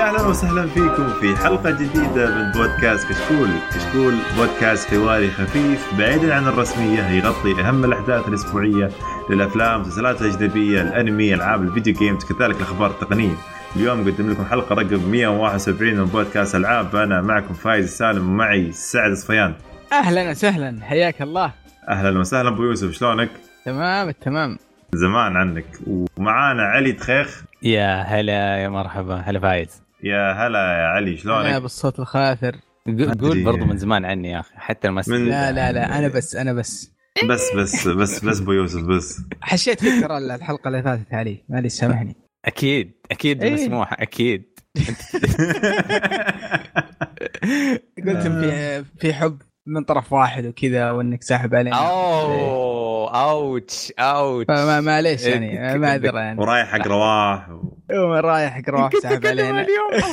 يا أهلا وسهلا فيكم في حلقة جديدة من بودكاست كشكول، كشكول بودكاست حواري خفيف بعيدا عن الرسمية يغطي أهم الأحداث الأسبوعية للأفلام، المسلسلات الأجنبية، الأنمي، ألعاب ال video games، كذلك الأخبار التقنية. اليوم نقدم لكم حلقة رقم 171 من بودكاست ألعاب، أنا معكم فايز سالم ومعي سعد صفيان. أهلا وسهلا. حياك الله. أهلا وسهلا أبو يوسف شلونك؟ تمام التمام. زمان عنك. ومعانا علي دخيخ يا هلا يا مرحبا. هلا فايز. يا هلا يا علي أنا شلونك؟ بالصوت الخاثر قول برضو من زمان عني يا أخي حتى ال message. من- لا لا لا أنا بس أنا بس. بس بس بس بس أبو يوسف بس. حشيت فيك ترى الحلقة اللي فاتت علي معليش سامحني. أكيد أكيد إيه. مسموح أكيد. قلت في في حب. من طرف واحد وكذا وإنك ساحب علينا. أوه اوتش اوتش فما معليش إيه، يعني ما أدري يعني. ورايح حق رواح و... يوم رايح قروح ساحب علينا. اليوم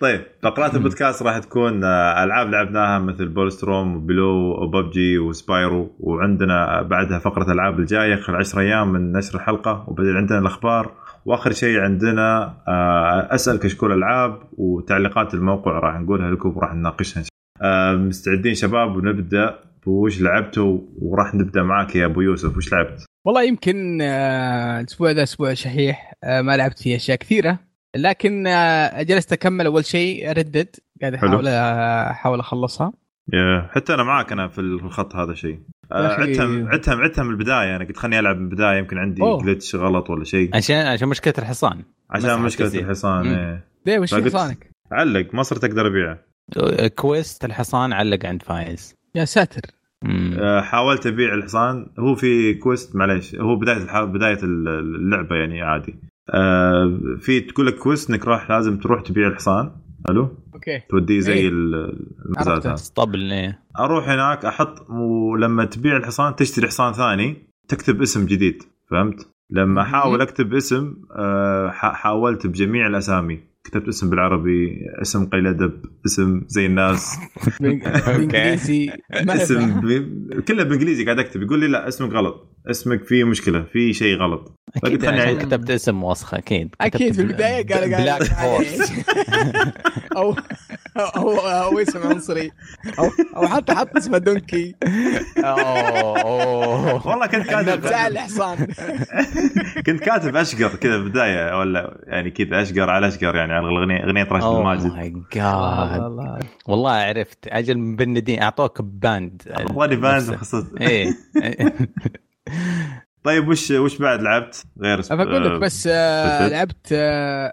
طيب فقرات البودكاست راح تكون آه، ألعاب لعبناها مثل Bulletstorm وبلو وببجي و Spyro وعندنا بعدها فقرة ألعاب الجاية خلال 10 أيام من نشر الحلقة وبعدين عندنا الأخبار وآخر شيء عندنا آه، اسال كشكول ألعاب وتعليقات الموقع راح نقولها لكم وراح نناقشها. آه، مستعدين شباب ونبدأ بوش لعبتوا وراح نبدأ معك يا أبو يوسف وش لعبت؟ والله يمكن آه، الأسبوع ذا أسبوع شحيح ما لعبت فيه أشياء كثيرة لكن جلست أكمل أول شيء ردد قاعد. أحاول أحاول أخلصها حتى أنا معك أنا في الخط هذا الشيء آه، عدتها عدتها من البداية أنا قلت خليني ألعب من البداية يمكن عندي. جلتش غلط ولا شيء عشان عشان مشكلة الحصان عشان مشكلة تزيد. الحصان. إيه. ليه وش حصانك؟ علق ما صرت أقدر أبيعه quest الحصان علق عند فايز يا ساتر. آه، حاولت أبيع الحصان هو في quest معليش هو بداية الح... بداية اللعبة يعني عادي في تقول لك quest إنك راح لازم تروح تبيع الحصان حلو okay. توديه زي. ال- المزاد. هذا. إيه. أروح هناك أحط ولما تبيع الحصان تشتري حصان ثاني تكتب اسم جديد فهمت؟ لما أحاول أكتب اسم آه، ح- حاولت بجميع الأسامي. كتبت اسم بالعربي اسم قليل أدب اسم زي الناس. بالانجليزي اسم اسم ب... كله بالانجليزي قاعد أكتب. يقول لي لا اسمك غلط. اسمك فيه مشكلة في شيء غلط. أكيد عشان أعيد. كتبت اسم وسخ أكيد. أكيد في البداية قال قال Black Horse أو أو أو اسم عنصري. أو أو حتى حط اسمه Donkey. أوه. أوه. والله كنت كاتب زعل الحصان كنت كاتب أشقر كذا بدايه ولا يعني كذا أشقر على أشقر يعني على اغنيه أغنية راشد أوه الماجد. my God والله عرفت. أجل مبندين أعطوك ban اعطاني ban إيه. طيب وش وش بعد لعبت غير بقول لك بس آه،. لعبت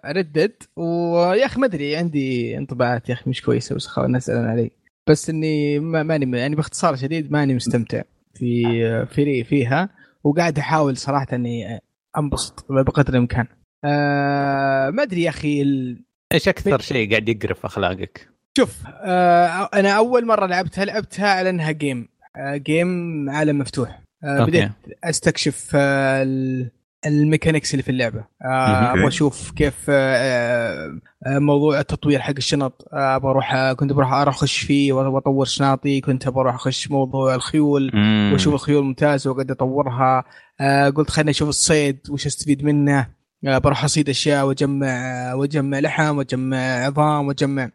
Red Dead ويا أخي ما أدري عندي انطباعات يا أخي مش كويسة بس خلاص الناس زعلان علي بس إني ما- ماني يعني باختصار شديد ماني مستمتع في في فيها وقاعد أحاول صراحة إني أنبسط بقدر الإمكان آه ما أدري يا أخي ال... إيش أكثر شيء قاعد يقرف أخلاقك؟ شوف آه أنا أول مرة لعبتها لعبتها على إنها game آه game عالم مفتوح آه. بديت أستكشف آه ال- ال mechanics اللي في اللعبة. آه. أبغى أشوف كيف آه آه موضوع التطوير حق الشنط. آه أبغى أروح آه كنت بروح اخش فيه وأطور شناطي. كنت بروح أخش موضوع الخيول. وأشوف الخيول ممتازه وقد أطورها. آه قلت خليني أشوف الصيد وش أستفيد منه. آه بروح أصيد أشياء وأجمع آه وأجمع لحم وأجمع عظام وأجمع.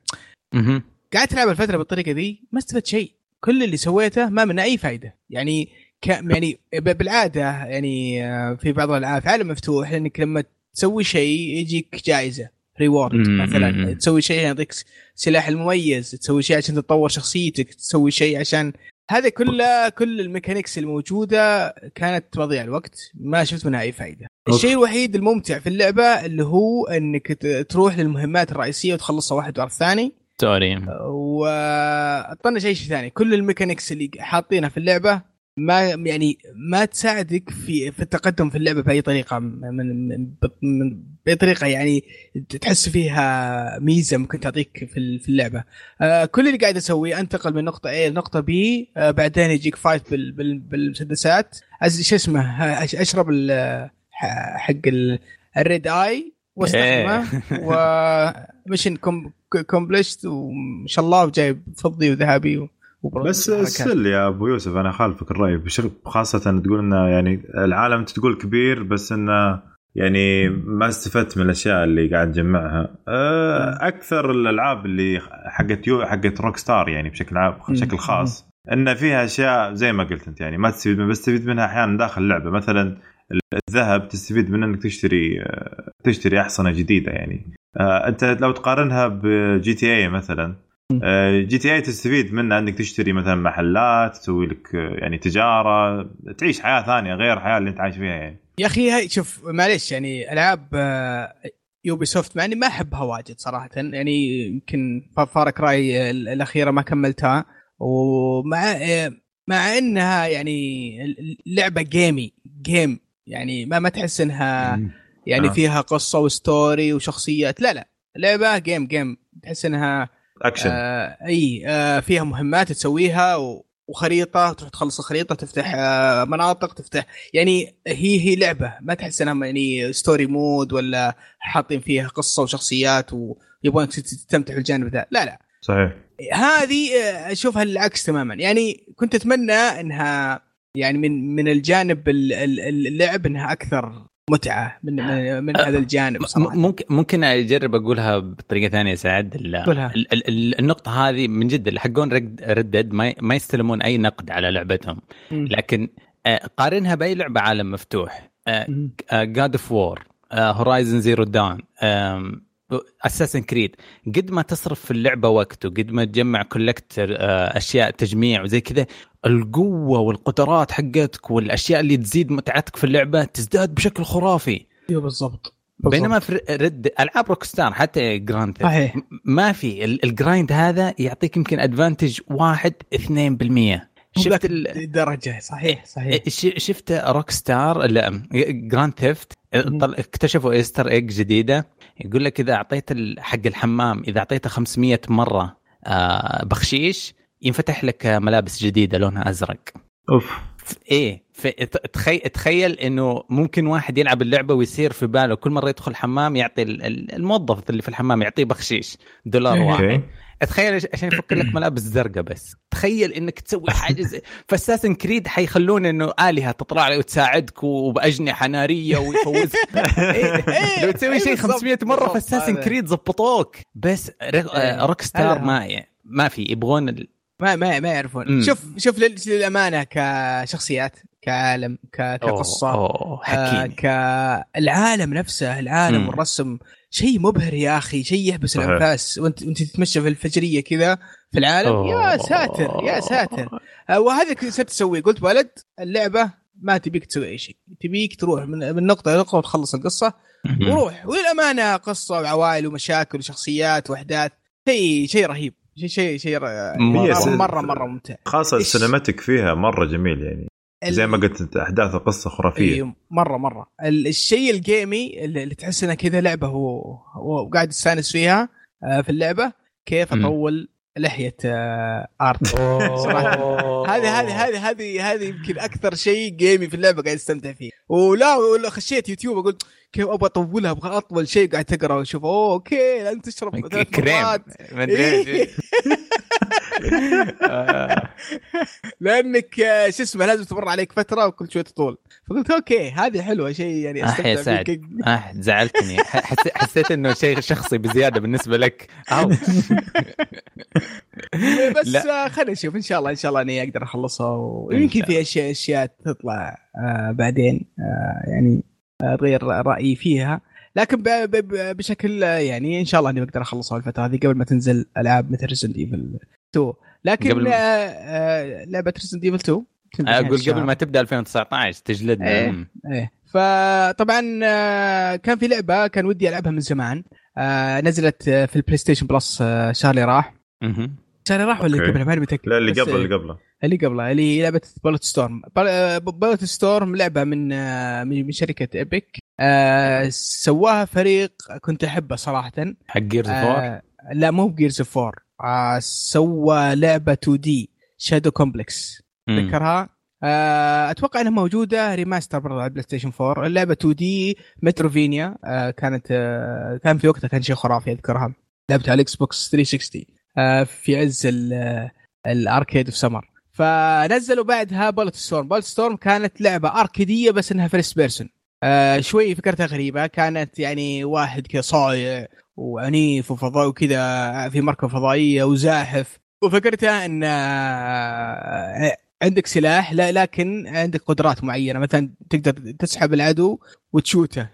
قعدت ألعب الفترة بالطريقة ذي ما استفدت شيء. كل اللي سويته ما منه أي فائده يعني ك... يعني بالعادة يعني آه، في بعض الألعاب في عالم مفتوح انك لما تسوي شيء يجيك جائزه reward. مثلا. تسوي شيء يعطيك سلاح المميز تسوي شيء عشان تطور شخصيتك تسوي شيء عشان هذا كله كل ال mechanics الموجودة كانت تضيع الوقت ما شفت منها أي فائده. الشيء الوحيد الممتع في اللعبة اللي هو إنك تروح للمهمات الرئيسية وتخلصها واحد ورا الثاني وطنش اي شيء ثاني كل ال mechanics اللي حاطينها في اللعبة ما يعني ما تساعدك في في التقدم في اللعبة بأي طريقة. من, من, من بأي طريقة يعني تحس فيها ميزة ممكن تعطيك في في اللعبة. آه كل اللي قاعد أسويه أنتقل من نقطة A لنقطه B آه بعدين يجيك fight بال بال بالمسدسات. شو اسمه؟ أش- أشرب حق ال- ال dead eye وأستخدمه و mission completed وما شاء الله وجايب فضي وذهبي بس. still يا أبو يوسف أنا خالفك الرأي خاصة تقول إنه يعني العالم تقول كبير بس إنه يعني ما استفدت من الأشياء اللي قاعد اجمعها آه، أكثر الألعاب اللي حقت يو حقت Rockstar يعني بشكل عام بشكل خاص إن فيها أشياء زي ما قلت أنت يعني ما تستفيد منها بس تستفيد منها أحيانا داخل اللعبة. مثلا الذهب تستفيد منه إنك تشتري آه، تشتري أحصنة جديدة يعني. آه، أنت لو تقارنها ب GTA مثلا GTA تستفيد منها انك تشتري مثلا محلات تسوي لك يعني تجارة تعيش حياة ثانية غير الحياة اللي انت عايش فيها يعني. يا أخي هاي شوف معليش يعني ألعاب Ubisoft مع إني ما أحبها واجد صراحة يعني يمكن Far Cry الأخيرة ما كملتها ومع مع إنها يعني لعبة gamey game يعني ما ما تحس إنها يعني آه. فيها قصة وستوري وشخصيات لا لا لعبة game game تحس إنها اكشن آه أي آه فيها مهمات تسويها وخريطة تروح تخلص الخريطة تفتح آه مناطق تفتح يعني هي هي لعبة. ما تحس إنها يعني story مود ولا حاطين فيها قصة وشخصيات ويبغونك تستمتع بالجانب ذا. لا لا. صحيح. هذه آه، أشوفها العكس تماما. يعني كنت أتمنى إنها يعني من من الجانب اللعب إنها أكثر متعة من من هذا الجانب صراحة. ممكن ممكن أجرب أقولها بطريقة ثانية سعد النقطة هذه من جد اللي حقون Red Dead ما, ما يستلمون أي نقد على لعبتهم. لكن آه، قارنها بأي لعبة عالم مفتوح. God of War Horizon Zero Dawn Assassin's Creed قد ما تصرف في اللعبة وقت وقد ما تجمع collector أشياء تجميع وزي كذا القوة والقدرات حقتك والأشياء اللي تزيد متعتك في اللعبة تزداد بشكل خرافي. إيوه بالضبط. بينما في Red ألعاب Rockstar حتى Grand صحيح. ما في. ال grind هذا يعطيك يمكن advantage 1 2% شفت الدرجة. صحيح صحيح. شفت Rockstar لا Grand Theft اكتشفوا easter egg جديدة. يقول لك إذا أعطيت حق الحمام إذا أعطيته 500 مرة آه، بخشيش ينفتح لك ملابس جديدة لونها أزرق. أوف. إيه تخيل تخيل إنه ممكن واحد يلعب اللعبة ويصير في باله كل مرة يدخل حمام يعطي الموظف اللي في الحمام يعطيه بخشيش دولار واحد. تخيل عشان يفك لك ملابس زرقاء بس. تخيل إنك تسوي حاجة زي فاساسن كريد حيخلون إنه آلهة تطلع لك وتساعدك وبأجنحة نارية ويفوزك. إيه، إيه، لو تسوي شيء 500 مرة فاساسن كريد زبطوك. بس روك ستار إيه. ما ما في. يبغون ما ما ما يعرفون. شوف شوف للأمانة كشخصيات كعالم كقصة. آه كالعالم نفسه العالم مم. والرسم شيء مبهر يا أخي شيء يحبس الأنفاس. وانت وأنت تتمشى في الفجرية كذا في العالم؟ أوه. يا ساتر يا ساتر. آه وهذا كنت تسوي قلت ولد اللعبة ما تبيك تسوي أي شيء. تبيك تروح من, من نقطة إلى نقطة وتخلص القصة وروح. وللأمانة قصة وعوائل ومشاكل وشخصيات وأحداث. شيء شيء رهيب. شيء شيء شيء مره مره, مرة ممتع. خاصة السينماتيك فيها مرة جميل يعني. زي ما قلت أحداث القصة خرافية. أيوه مرة مرة. الشيء الجيمي اللي تحس انها كذا لعبة هو هو قاعد يستأنس فيها آه، في اللعبة كيف أطول لحية آه، art صراحة. هذه هذه هذه هذه هذه يمكن أكثر شيء gamey في اللعبة قاعد أستمتع فيه. ولا ولا خشيت يوتيوب أقول كيف أبغى أطولها أبغى أطول شيء قاعد تقرأ وشوف أوه okay انت تشرب ثلاث كريم. لأنك آه، شو اسمه لازم تمر عليك فترة وكل شوي تطول. فقلت okay هذه حلوة شيء يعني أستمتع يا سعد آه زعلتني. حسيت إنه شيء شخصي بزيادة بالنسبة لك. بس آه، خلينا نشوف. إن شاء الله إن شاء الله إني أقدر أخلصها ويمكن في أشياء أشياء تطلع آه بعدين آه يعني غير رأيي فيها. لكن بشكل يعني إن شاء الله إني بقدر أخلصها الفترة هذه قبل ما تنزل ألعاب مثل Resident Evil 2 لكن قبل... آه, آه، لعبة Resident Evil 2 أقول قبل ما تبدأ 2019 تجلدنا. إيه, إيه. فطبعا آه، كان في لعبة كان ودي ألعبها من زمان. آه نزلت في البلاي ستيشن بلس شهر اللي راح. شهر راح ولا قبله؟ ماني متأكد. لا اللي قبله اللي قبله. اللي قبله اللي هي لعبة بولت ستورم بولت ستورم لعبة من من شركة ايبك آه سواها فريق كنت أحبه صراحة. حق جيرز آه لا مو بجيرز اوف 4 آه سوى لعبة 2 دي Shadow Complex تذكرها؟ آه أتوقع إنها موجودة remaster برضه على ال PlayStation 4 اللعبة 2D Metroidvania آه كانت آه كان في وقتها كان شيء خرافي أذكرها. لعبتها على ال Xbox 360 آه في عز ال arcade of summer فنزلوا بعدها Bulletstorm Bulletstorm كانت لعبة أركيدية بس إنها first person آه شوي فكرتها غريبة. كانت يعني واحد كذا صايع وعنيف وفضاء وكذا في مركبه فضائية وزاحف. وفكرتها إن آه، عندك سلاح لا لكن عندك قدرات معينة. مثلا تقدر تسحب العدو وتشوته.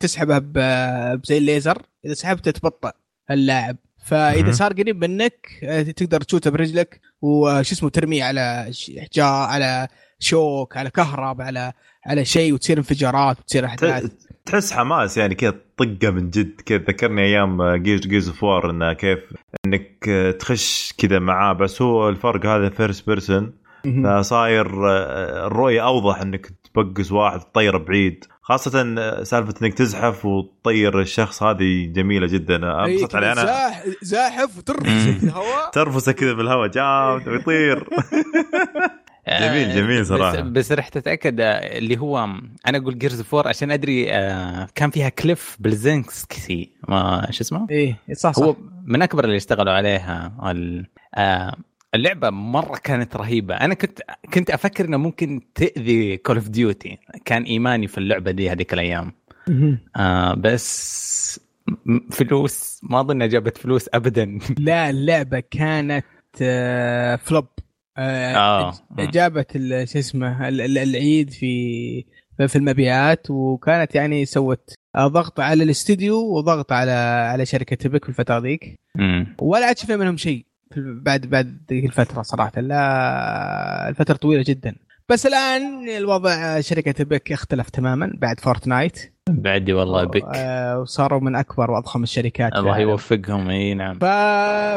تسحبه بزي الليزر. إذا سحبته تبطأ اللاعب. فإذا صار قريب منك آه، تقدر تشوته برجلك. وش اسمه ترميه على حجار على شوك على كهرب على على شيء وتصير انفجارات وتصير أحداث. تحس حماس يعني كذا طقة من جد. كذا ذكرني أيام Gears Gears of War إنه كيف إنك تخش كذا معاه. بس هو الفرق هذا first person فصاير آه، الرؤية أوضح إنك تبكس واحد تطيره بعيد. خاصة آه، سالفة إنك تزحف وتطير الشخص هذه جميلة جدا. انبسطت علي أنا زاحف وترفسه في الهواء. ترفسه كذا بالهواء. jump ويطير. جميل آه، جميل صراحة. بس, بس رحت اتاكد اللي هو أنا أقول Gears 4 عشان أدري كان فيها Cliff Bleszinski ما شو اسمه؟ إيه صح صح هو من أكبر اللي اشتغلوا عليها. اللعبة مرة كانت رهيبة. أنا كنت كنت أفكر إنه ممكن تأذي Call of Duty كان إيماني في اللعبة دي هذيك الأيام. آه بس فلوس ما أظن جابت فلوس ابدا. لا اللعبة كانت آه flop آه, آه. جابت شو اسمه العيد في في المبيعات وكانت يعني سوت ضغط على الاستوديو وضغط على على شركة Epic في الفترة ذيك. ولا عاد شفنا منهم شيء بعد بعد ذيك الفترة صراحة. لا الفترة طويلة جدا. بس الآن الوضع شركة Epic اختلف تماما بعد Fortnite بعدي والله بك. آه، وصاروا من أكبر وأضخم الشركات الله يوفقهم إي نعم. ف...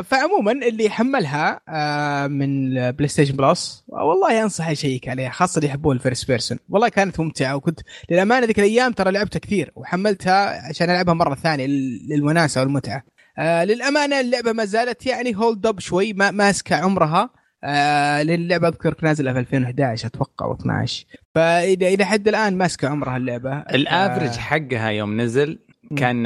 فعموما اللي حملها آه، من PlayStation Plus والله أنصح يشيك عليها خاصة اللي يحبون ال first person والله كانت ممتعة وكنت للأمانة ذيك الأيام ترى لعبتها كثير وحملتها عشان ألعبها مرة ثانية للوناسه والمتعة. آه للأمانة اللعبة ما زالت يعني hold up شوي ما ماسكه عمرها. آه لأن اللعبه اذكر نازلة في 2011 أتوقع أو 12 فاذا إلى حد الآن ماسكه عمرها اللعبة. ال average آه حقها يوم نزل كان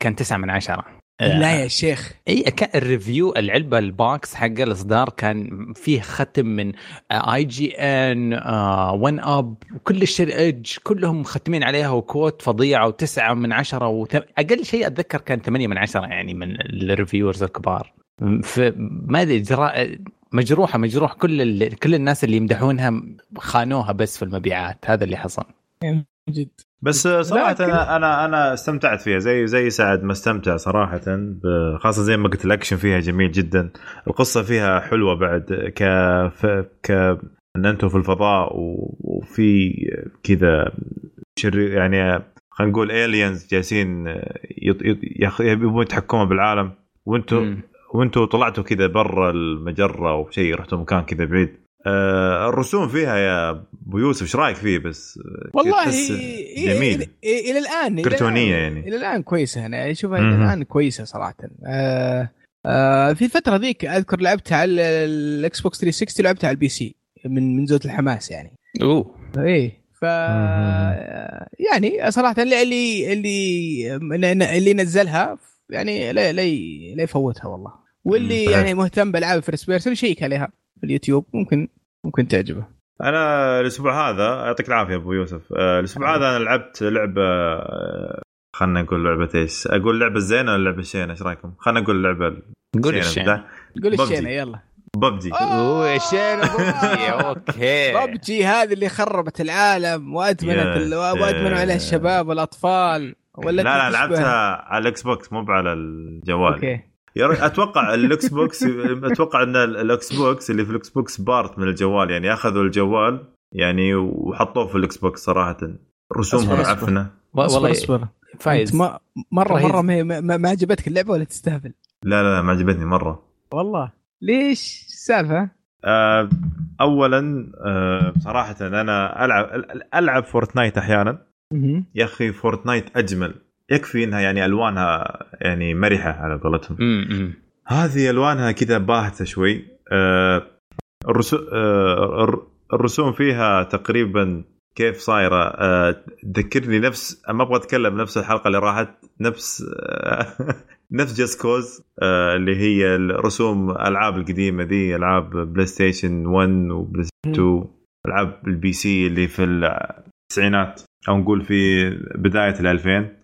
كان 9 من 10 لا يا شيخ. إي كان ال review العلبة ال box حق الإصدار كان فيه ختم من IGN 1UP وكل الشيء Edge كلهم مختمين عليها و quote فظيعة وتسعة من عشرة وت... أقل شيء أتذكر كان 8 من عشرة يعني من ال reviewers الكبار. ما أدري جرا... مجروحة مجروح كل ال... كل الناس اللي يمدحونها خانوها بس في المبيعات هذا اللي حصل. جد. بس صراحة أنا أنا أنا استمتعت فيها زي زي سعد ما استمتع صراحة خاصة زي ما قلت الاكشن فيها جميل جدا. القصة فيها حلوة بعد ك ك إن أنتم في الفضاء وفي كذا يعني خلينا نقول الينز جالسين يبون يتحكموا بالعالم وأنتم وأنتم طلعتوا كذا برا المجرة وشيء رحتوا مكان كذا بعيد. آه الرسوم فيها يا أبو يوسف إيش رأيك فيه؟ بس والله جميل. إلى, إلى الآن كرتونية يعني. إلى الآن كويسة. أنا أشوفها إلى الآن كويسة صراحة. آه آه في الفترة ذيك أذكر لعبتها على ال Xbox 360 لعبتها على ال PC من من زود الحماس يعني. أوه. إيه ف يعني صراحة اللي اللي اللي, اللي نزلها يعني لا لا يفوتها والله. واللي يعني مهتم بالعاب first person يشيك عليها في اليوتيوب ممكن ممكن تعجبه. أنا الأسبوع هذا يعطيك العافية أبو يوسف. آه، الأسبوع هذا أنا لعبت لعبة آه، خلنا نقول لعبة إيش؟ أقول لعبة زينة ولا لعبة الشينه إيش رأيكم؟ خلينا نقول لعبة قول الشينة. قول الشينة يلا. ببجي. أوه الشينه ببجي. أوكي. ببجي هذه اللي خربت العالم وأدمنت وأدمنوا عليها الشباب والأطفال ولا لا لا لعبتها على ال Xbox مو على الجوال. Okay. أتوقع ال Xbox أتوقع إن ال Xbox اللي في ال Xbox port من الجوال يعني أخذوا الجوال يعني وحطوه في ال Xbox صراحة. رسومهم معفنه والله أصبر فايز. ما مرة مره ما, ما عجبتك اللعبة ولا تستهبل؟ لا لا لا ما عجبتني مرة. والله. ليش؟ السالفه؟ آه اولا آه صراحة أنا ألعب ألعب Fortnite أحيانا. يا أخي Fortnite أجمل. يكفي إنها يعني ألوانها يعني مرحة على قولتهم. هذه ألوانها كذا باهتة شوي. آه آه الرسوم فيها تقريبا كيف صايرة؟ آه تذكرني نفس ما أبغى أتكلم نفس الحلقة اللي راحت نفس نفس Just Cause آه اللي هي الرسوم ألعاب القديمة ذي ألعاب PlayStation 1 و PlayStation 2 ألعاب ال PC اللي في التسعينات أو نقول في بداية ال 2000 آه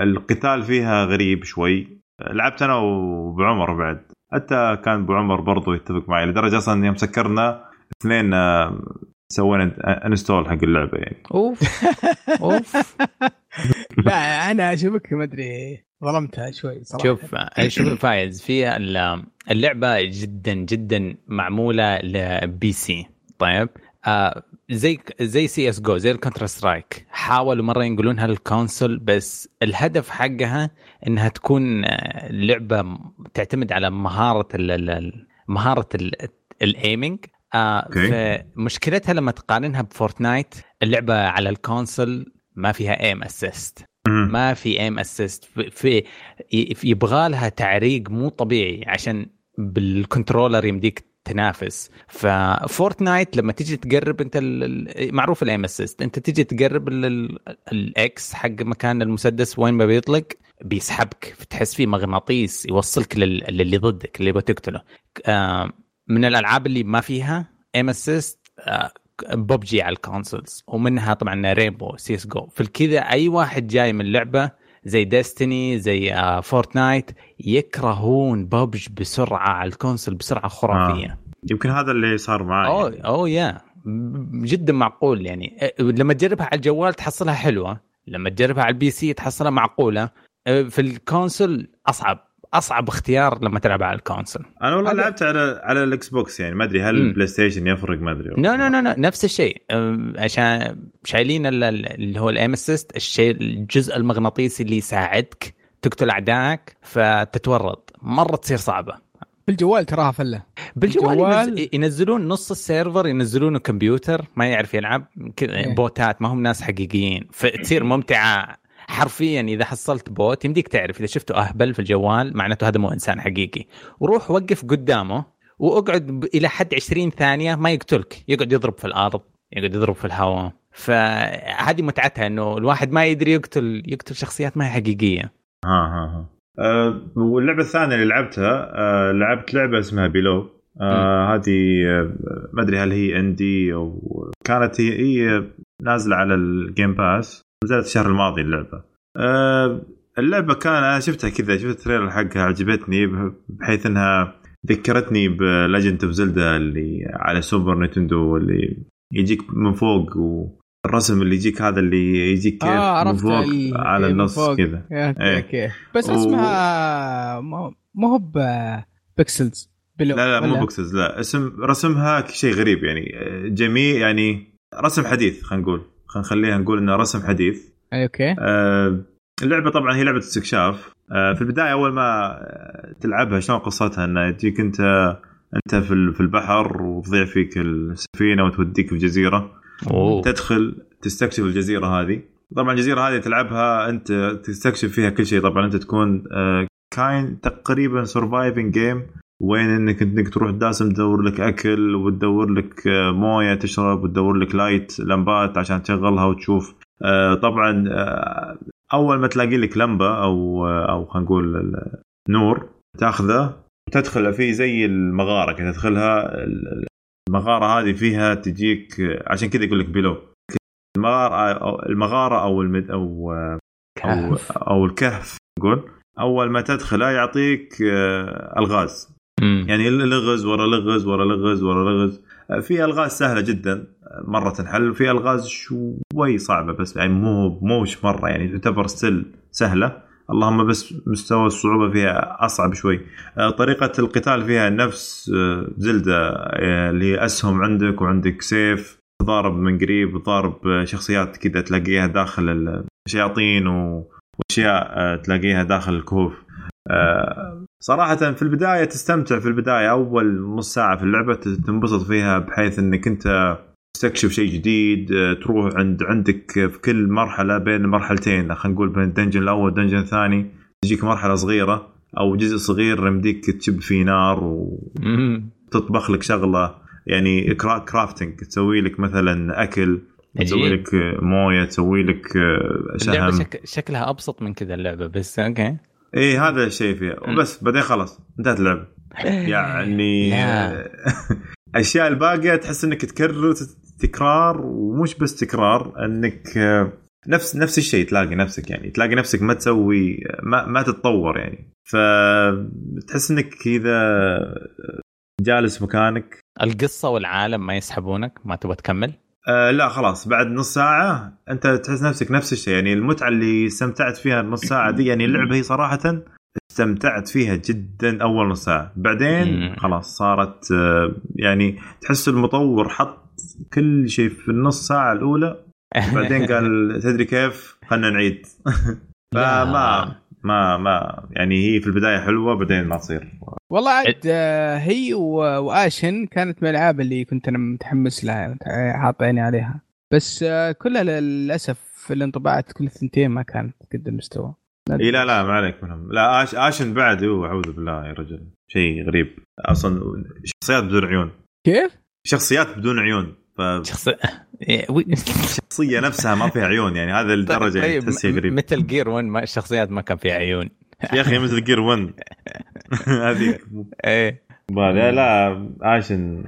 القتال فيها غريب شوي. لعبت أنا وابو عمر بعد. حتى كان ابو عمر برضو يتفق معي لدرجة أصلا يوم سكرنا اثنين آه، سوينا uninstall حق اللعبة يعني. أوف. أوف. لا أنا أشوفك ما أدري ظلمتها شوي صراحة. شوف شوف فايز في اللعبة جدا جدا معمولة ل PC. طيب؟ آه زي زي سي إس جو زي ال Counter-Strike. حاولوا مرة ينقلونها لل console بس الهدف حقها إنها تكون آه، لعبة تعتمد على مهارة ال مهارة ال aiming آه فمشكلتها لما تقارنها ب Fortnite اللعبة على ال console ما فيها aim assist ما في aim assist في يبغى لها تعريق مو طبيعي عشان بال controller يمديك تنافس. ف Fortnite لما تيجي تقرب انت معروف ال aim assist انت تيجي تقرب ال X حق مكان المسدس وين ما بيطلق بيسحبك. تحس فيه مغناطيس يوصلك للي ضدك اللي بتقتله آه، من الألعاب اللي ما فيها aim assist PUBG على ال consoles ومنها طبعا Rainbow CS:GO فالكذا أي واحد جاي من لعبة زي Destiny زي Fortnite يكرهون ببج بسرعة على ال console بسرعة خرافية. آه. يمكن هذا اللي صار معي. اوه اوه يا. جدا معقول يعني. لما تجربها على الجوال تحصلها حلوة لما تجربها على ال PC تحصلها معقولة. في ال console أصعب. أصعب اختيار لما تلعب على ال console. أنا والله لعبت على على ال Xbox يعني ما أدري هل ال PlayStation يفرق ما أدري. no no no نفس الشيء. عشان شايلين اللي هو ال aim assist الشيء الجزء المغناطيسي اللي يساعدك تقتل أعدائك فتتورط. مرة تصير صعبة. بالجوال تراها فلة. بالجوال بالجوال. ينزلون نص ال server ينزلونه كمبيوتر ما يعرف يلعب إيه. بوتات ما هم ناس حقيقيين. فتصير ممتعة. حرفيا إذا حصلت bot يمديك تعرف إذا شفته أهبل في الجوال معناته هذا مو إنسان حقيقي. وروح وقف قدامه واقعد إلى حد 20 ثانية ما يقتلك. يقعد يضرب في الأرض يقعد يضرب في الهواء. فهذه متعتها إنه الواحد ما يدري يقتل يقتل شخصيات ما هي حقيقية. ها ها ها. أه واللعبة الثانية اللي لعبتها أه لعبت لعبة اسمها Below. أه هذه أه ما أدري هل هي indie أو كانت هي, هي نازلة على ال Game Pass نزلت الشهر الماضي اللعبة. أه اللعبة كان أنا شفتها كذا شفت ال trailer حقها عجبتني بحيث إنها ذكرتني ب Legend of Zelda اللي على Super Nintendo اللي يجيك من فوق والرسم اللي يجيك هذا اللي يجيك آه من فوق على النص كذا. okay okay بس اسمها مو هو pixels لا لا مو pixels لا. اسم رسمها شيء غريب يعني. جميل يعني رسم حديث خلينا نقول. خلينا نخليها نقول إنه رسم حديث. okay. آه اللعبة طبعا هي لعبة استكشاف. آه في البداية أول ما تلعبها شلون قصتها؟ إنه تجيك أنت أنت في في البحر وتضيع فيك السفينة وتوديك في جزيره أوه. تدخل تستكشف الجزيرة هذه. طبعا الجزيرة هذه تلعبها أنت تستكشف فيها كل شيء. طبعا أنت تكون آه كاين تقريبا surviving game وين إنك إنك تروح داسم تدور لك أكل وتدور لك آه، موية تشرب وتدور لك light لمبات عشان تشغلها وتشوف. آه، طبعا آه، أول ما تلاقي لك لمبة أو أو خلينا نقول نور تأخذه وتدخل فيه زي المغارة كذا تدخلها المغارة هذه فيها تجيك عشان كذا يقول لك بلو المغارة المغارة أو المد أو أو, أو الكهف نقول أول ما تدخله يعطيك الغاز. يعني لغز ورا لغز ورا لغز ورا لغز. في ألغاز سهلة جدا مرة تنحل وفي ألغاز شوي صعبة بس يعني مو موش مرة يعني تعتبر ستيل سهلة. اللهم بس مستوى الصعوبة فيها أصعب شوي. طريقة القتال فيها نفس زلدة اللي هي أسهم عندك وعندك سيف تضارب من قريب وتضارب شخصيات كذا تلاقيها داخل الشياطين وأشياء تلاقيها داخل الكهوف. آه، صراحة في البداية تستمتع في البداية أول نص ساعة في اللعبة تنبسط فيها بحيث أنك أنت تستكشف شيء جديد آه، تروح عند عندك في كل مرحلة بين مرحلتين خلينا نقول بين الدنجن الأول والدنجن الثاني تجيك مرحلة صغيرة أو جزء صغير يمديك تشب فيه نار وتطبخ لك شغلة يعني crafting تسوي لك مثلا أكل تسوي لك موية تسوي لك آه، شهم. شك... شكلها أبسط من كذا اللعبة بس okay. اي هذا الشيء فيها. وبس بعدين خلاص انتهت اللعبة. يعني أشياء الباقية تحس إنك تكرر تكرار ومش بس تكرار إنك آه، نفس نفس الشيء تلاقي نفسك يعني تلاقي نفسك ما تسوي ما, ما تتطور يعني. فتحس إنك كذا جالس مكانك. القصة والعالم ما يسحبونك ما تبغى تكمل؟ آه لا خلاص. بعد نص ساعة أنت تحس نفسك نفس الشيء. يعني المتعة اللي استمتعت فيها النص ساعة دي يعني اللعبة هي صراحة استمتعت فيها جدا أول نص ساعة. بعدين خلاص صارت آه يعني تحس المطور حط كل شيء في النص ساعة الأولى. بعدين قال تدري كيف؟ خلنا نعيد. فما ما ما يعني هي في البداية حلوة بعدين ما تصير. والله عاد آه، هي وآشن كانت من الألعاب اللي كنت أنا متحمس لها حاط عيني عليها. بس آه، كلها للأسف الانطباعات كل ثنتين ما كانت قد المستوى. إي لا لا ما عليك منهم. لا آش آشن بعد هو أعوذ بالله يا رجل. شيء غريب. أصلا شخصيات بدون عيون. كيف؟ شخصيات بدون عيون. ف... شخص... الشخصية نفسها ما فيها عيون يعني هذا الدرجة طيب تحسها غريب مثل جير 1 ما الشخصيات ما كان فيها عيون. يا أخي مثل جير 1 هذيك إيه. لا لا اشن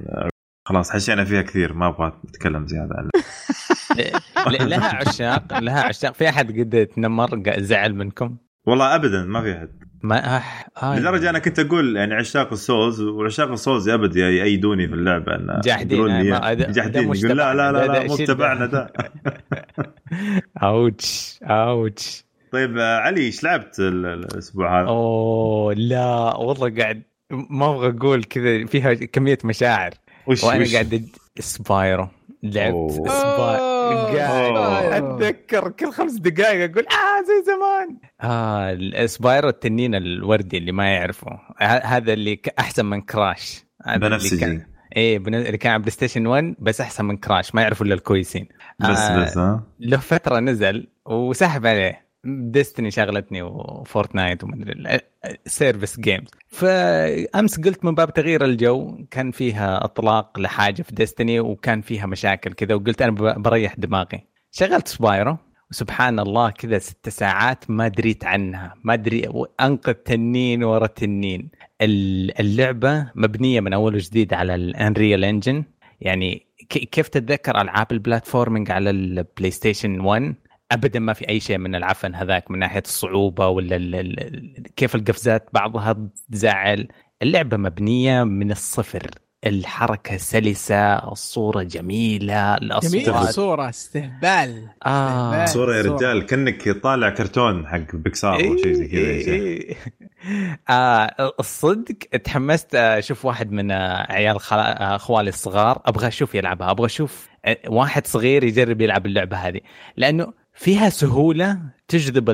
خلاص حشينا فيها كثير. ما أبغى أتكلم زيادة عنها لها عشاق لها عشاق. في أحد قد تنمر زعل منكم؟ والله ابدا ما في أحد. ما أح... آه. لدرجة أنا كنت أقول يعني عشاق ال Souls وعشاق ال Souls ابد يأيدوني في اللعبة أن جاحدين جاحدين يقول لا لا لا, لا مو تبعنا ده. ouch ouch. طيب علي إيش لعبت الأسبوع هذا؟ أوه لا والله قاعد ما أبغى أقول كذا فيها كمية مشاعر. وش وأنا وش؟ قاعد Spyro لعبت Spyro قاعد أتذكر كل خمس دقائق أقول آه زي زمان. آه Spyro التنين الوردي اللي ما يعرفه. هذا اللي أحسن من Crash. بنفسجي. إيه اللي كان على PlayStation 1 بس أحسن من Crash ما يعرفوا إلا الكويسين. بس آه بس ها؟ له فترة نزل وسحب عليه. Destiny شغلتني و Fortnite ومدري service games فأمس قلت من باب تغيير الجو كان فيها أطلاق لحاجة في Destiny وكان فيها مشاكل كذا وقلت أنا بريح دماغي. شغلت Spyro وسبحان الله كذا ست ساعات ما دريت عنها ما ادري انقذ تنين ورا تنين. اللعبة مبنية من أول وجديد على ال Unreal Engine يعني كيف تتذكر ألعاب ال platforming على ال PlayStation 1 ابدا ما في أي شيء من العفن هذاك من ناحية الصعوبة ولا ال ال كيف القفزات بعضها تزعل. اللعبة مبنية من الصفر. الحركة سلسة الصورة جميلة الأصوات. جميل الصورة استهبال. آه. صورة يا رجال كأنك طالع كرتون حق بيكسار أو شيء زي كذا. إيه إيه. آه الصدق تحمست. أشوف واحد من عيال أخوالي الصغار. أبغى أشوف يلعبها. أبغى أشوف واحد صغير يجرب يلعب اللعبة هذه. لأنه فيها سهولة تجذب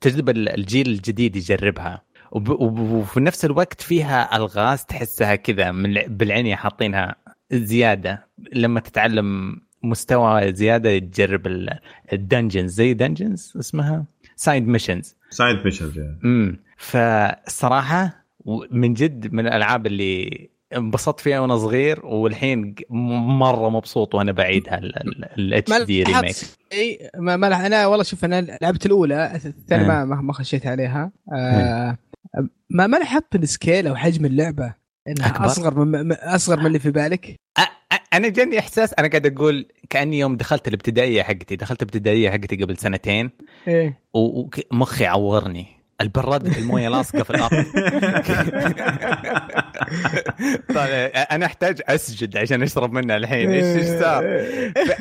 تجذب الجيل الجديد يجربها. وفي نفس الوقت فيها ألغاز تحسها كذا من بالعين حاطينها زيادة. لما تتعلم مستوى زيادة تجرب ال dungeons. زي dungeons اسمها؟ side missions side missions امم فالصراحه من جد من الألعاب اللي انبسطت فيها وأنا صغير والحين مرة مبسوط وأنا بعيدها ال HD remake اي ما, ما أنا والله شوف أنا لعبت الأولى الثانية ما ما خشيت عليها. آه ما ما لاحظت السكيل أو حجم اللعبة. انها أكبر. أصغر من أصغر من اللي في بالك؟ أنا جاني إحساس أنا قاعد أقول كأني يوم دخلت الابتدائية حقتي دخلت الابتدائيه حقتي قبل سنتين إيه. ومخي عورني. البراد الموية لاصقه في الأرض. طيب أنا أحتاج أسجد عشان أشرب منها الحين. إيش إيش صار؟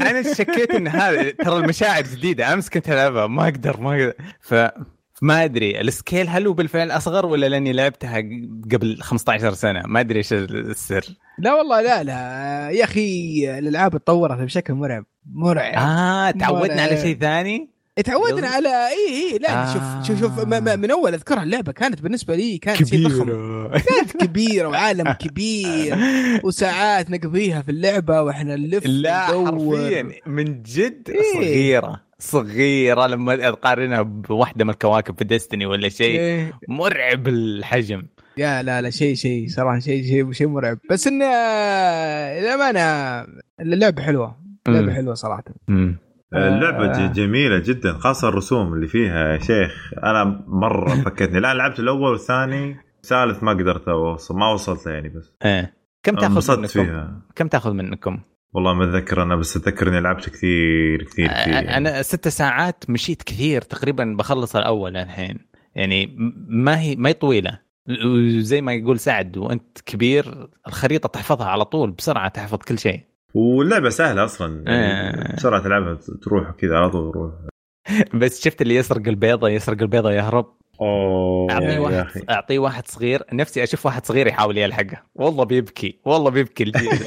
أنا شكيت إن هذا ترى المشاعر جديدة. أمس كنت ألعبها. ما أقدر ما أقدر. ف ما أدري ال scale هل هو بالفعل أصغر ولا لأني لعبتها قبل 15 سنة؟ ما أدري إيش السر. لا والله لا لا. يا أخي الألعاب تطورت بشكل مرعب. مرعب. آه تعودنا على شيء ثاني؟ تعودنا على إي إي لا آه. شوف شوف شوف من أول أذكرها اللعبة كانت بالنسبة لي كانت كبيرة. ضخم. كانت كبيرة وعالم كبير وساعات نقضيها في اللعبة وإحنا نلف لا حرفيا من جد إيه؟ صغيرة صغيرة لما تقارنها بواحدة من الكواكب في ديستني ولا شيء. إيه؟ مرعب الحجم. يا لا لا شيء شيء صراحة شيء شيء شيء مرعب. بس انه للأمانة اللعبة حلوة. اللعبة حلوة صراحة. مم. اللعبة آه. جميلة جدا خاصة الرسوم اللي فيها يا شيخ أنا مرة فكتني الآن لعبت الأول والثاني الثالث ما قدرت أوصل ما وصلت يعني بس إيه كم تأخذ منكم؟ فيها. كم تأخذ منكم؟ والله ما أتذكر أنا بس أتذكر إني لعبت كثير كثير كثير يعني. أنا ست ساعات مشيت كثير تقريبا بخلص الأول الحين يعني ما هي ما هي طويلة وزي ما يقول سعد وأنت كبير الخريطة تحفظها على طول بسرعة تحفظ كل شيء واللعبة سهلة أصلا يعني آه. بسرعة تلعبها تروح كذا على طول تروح بس شفت اللي يسرق البيضة يسرق البيضة يهرب أوه أعطيه يا واحد أعطيه واحد صغير. نفسي أشوف واحد صغير يحاول يلحقه. والله بيبكي والله بيبكي الجيل.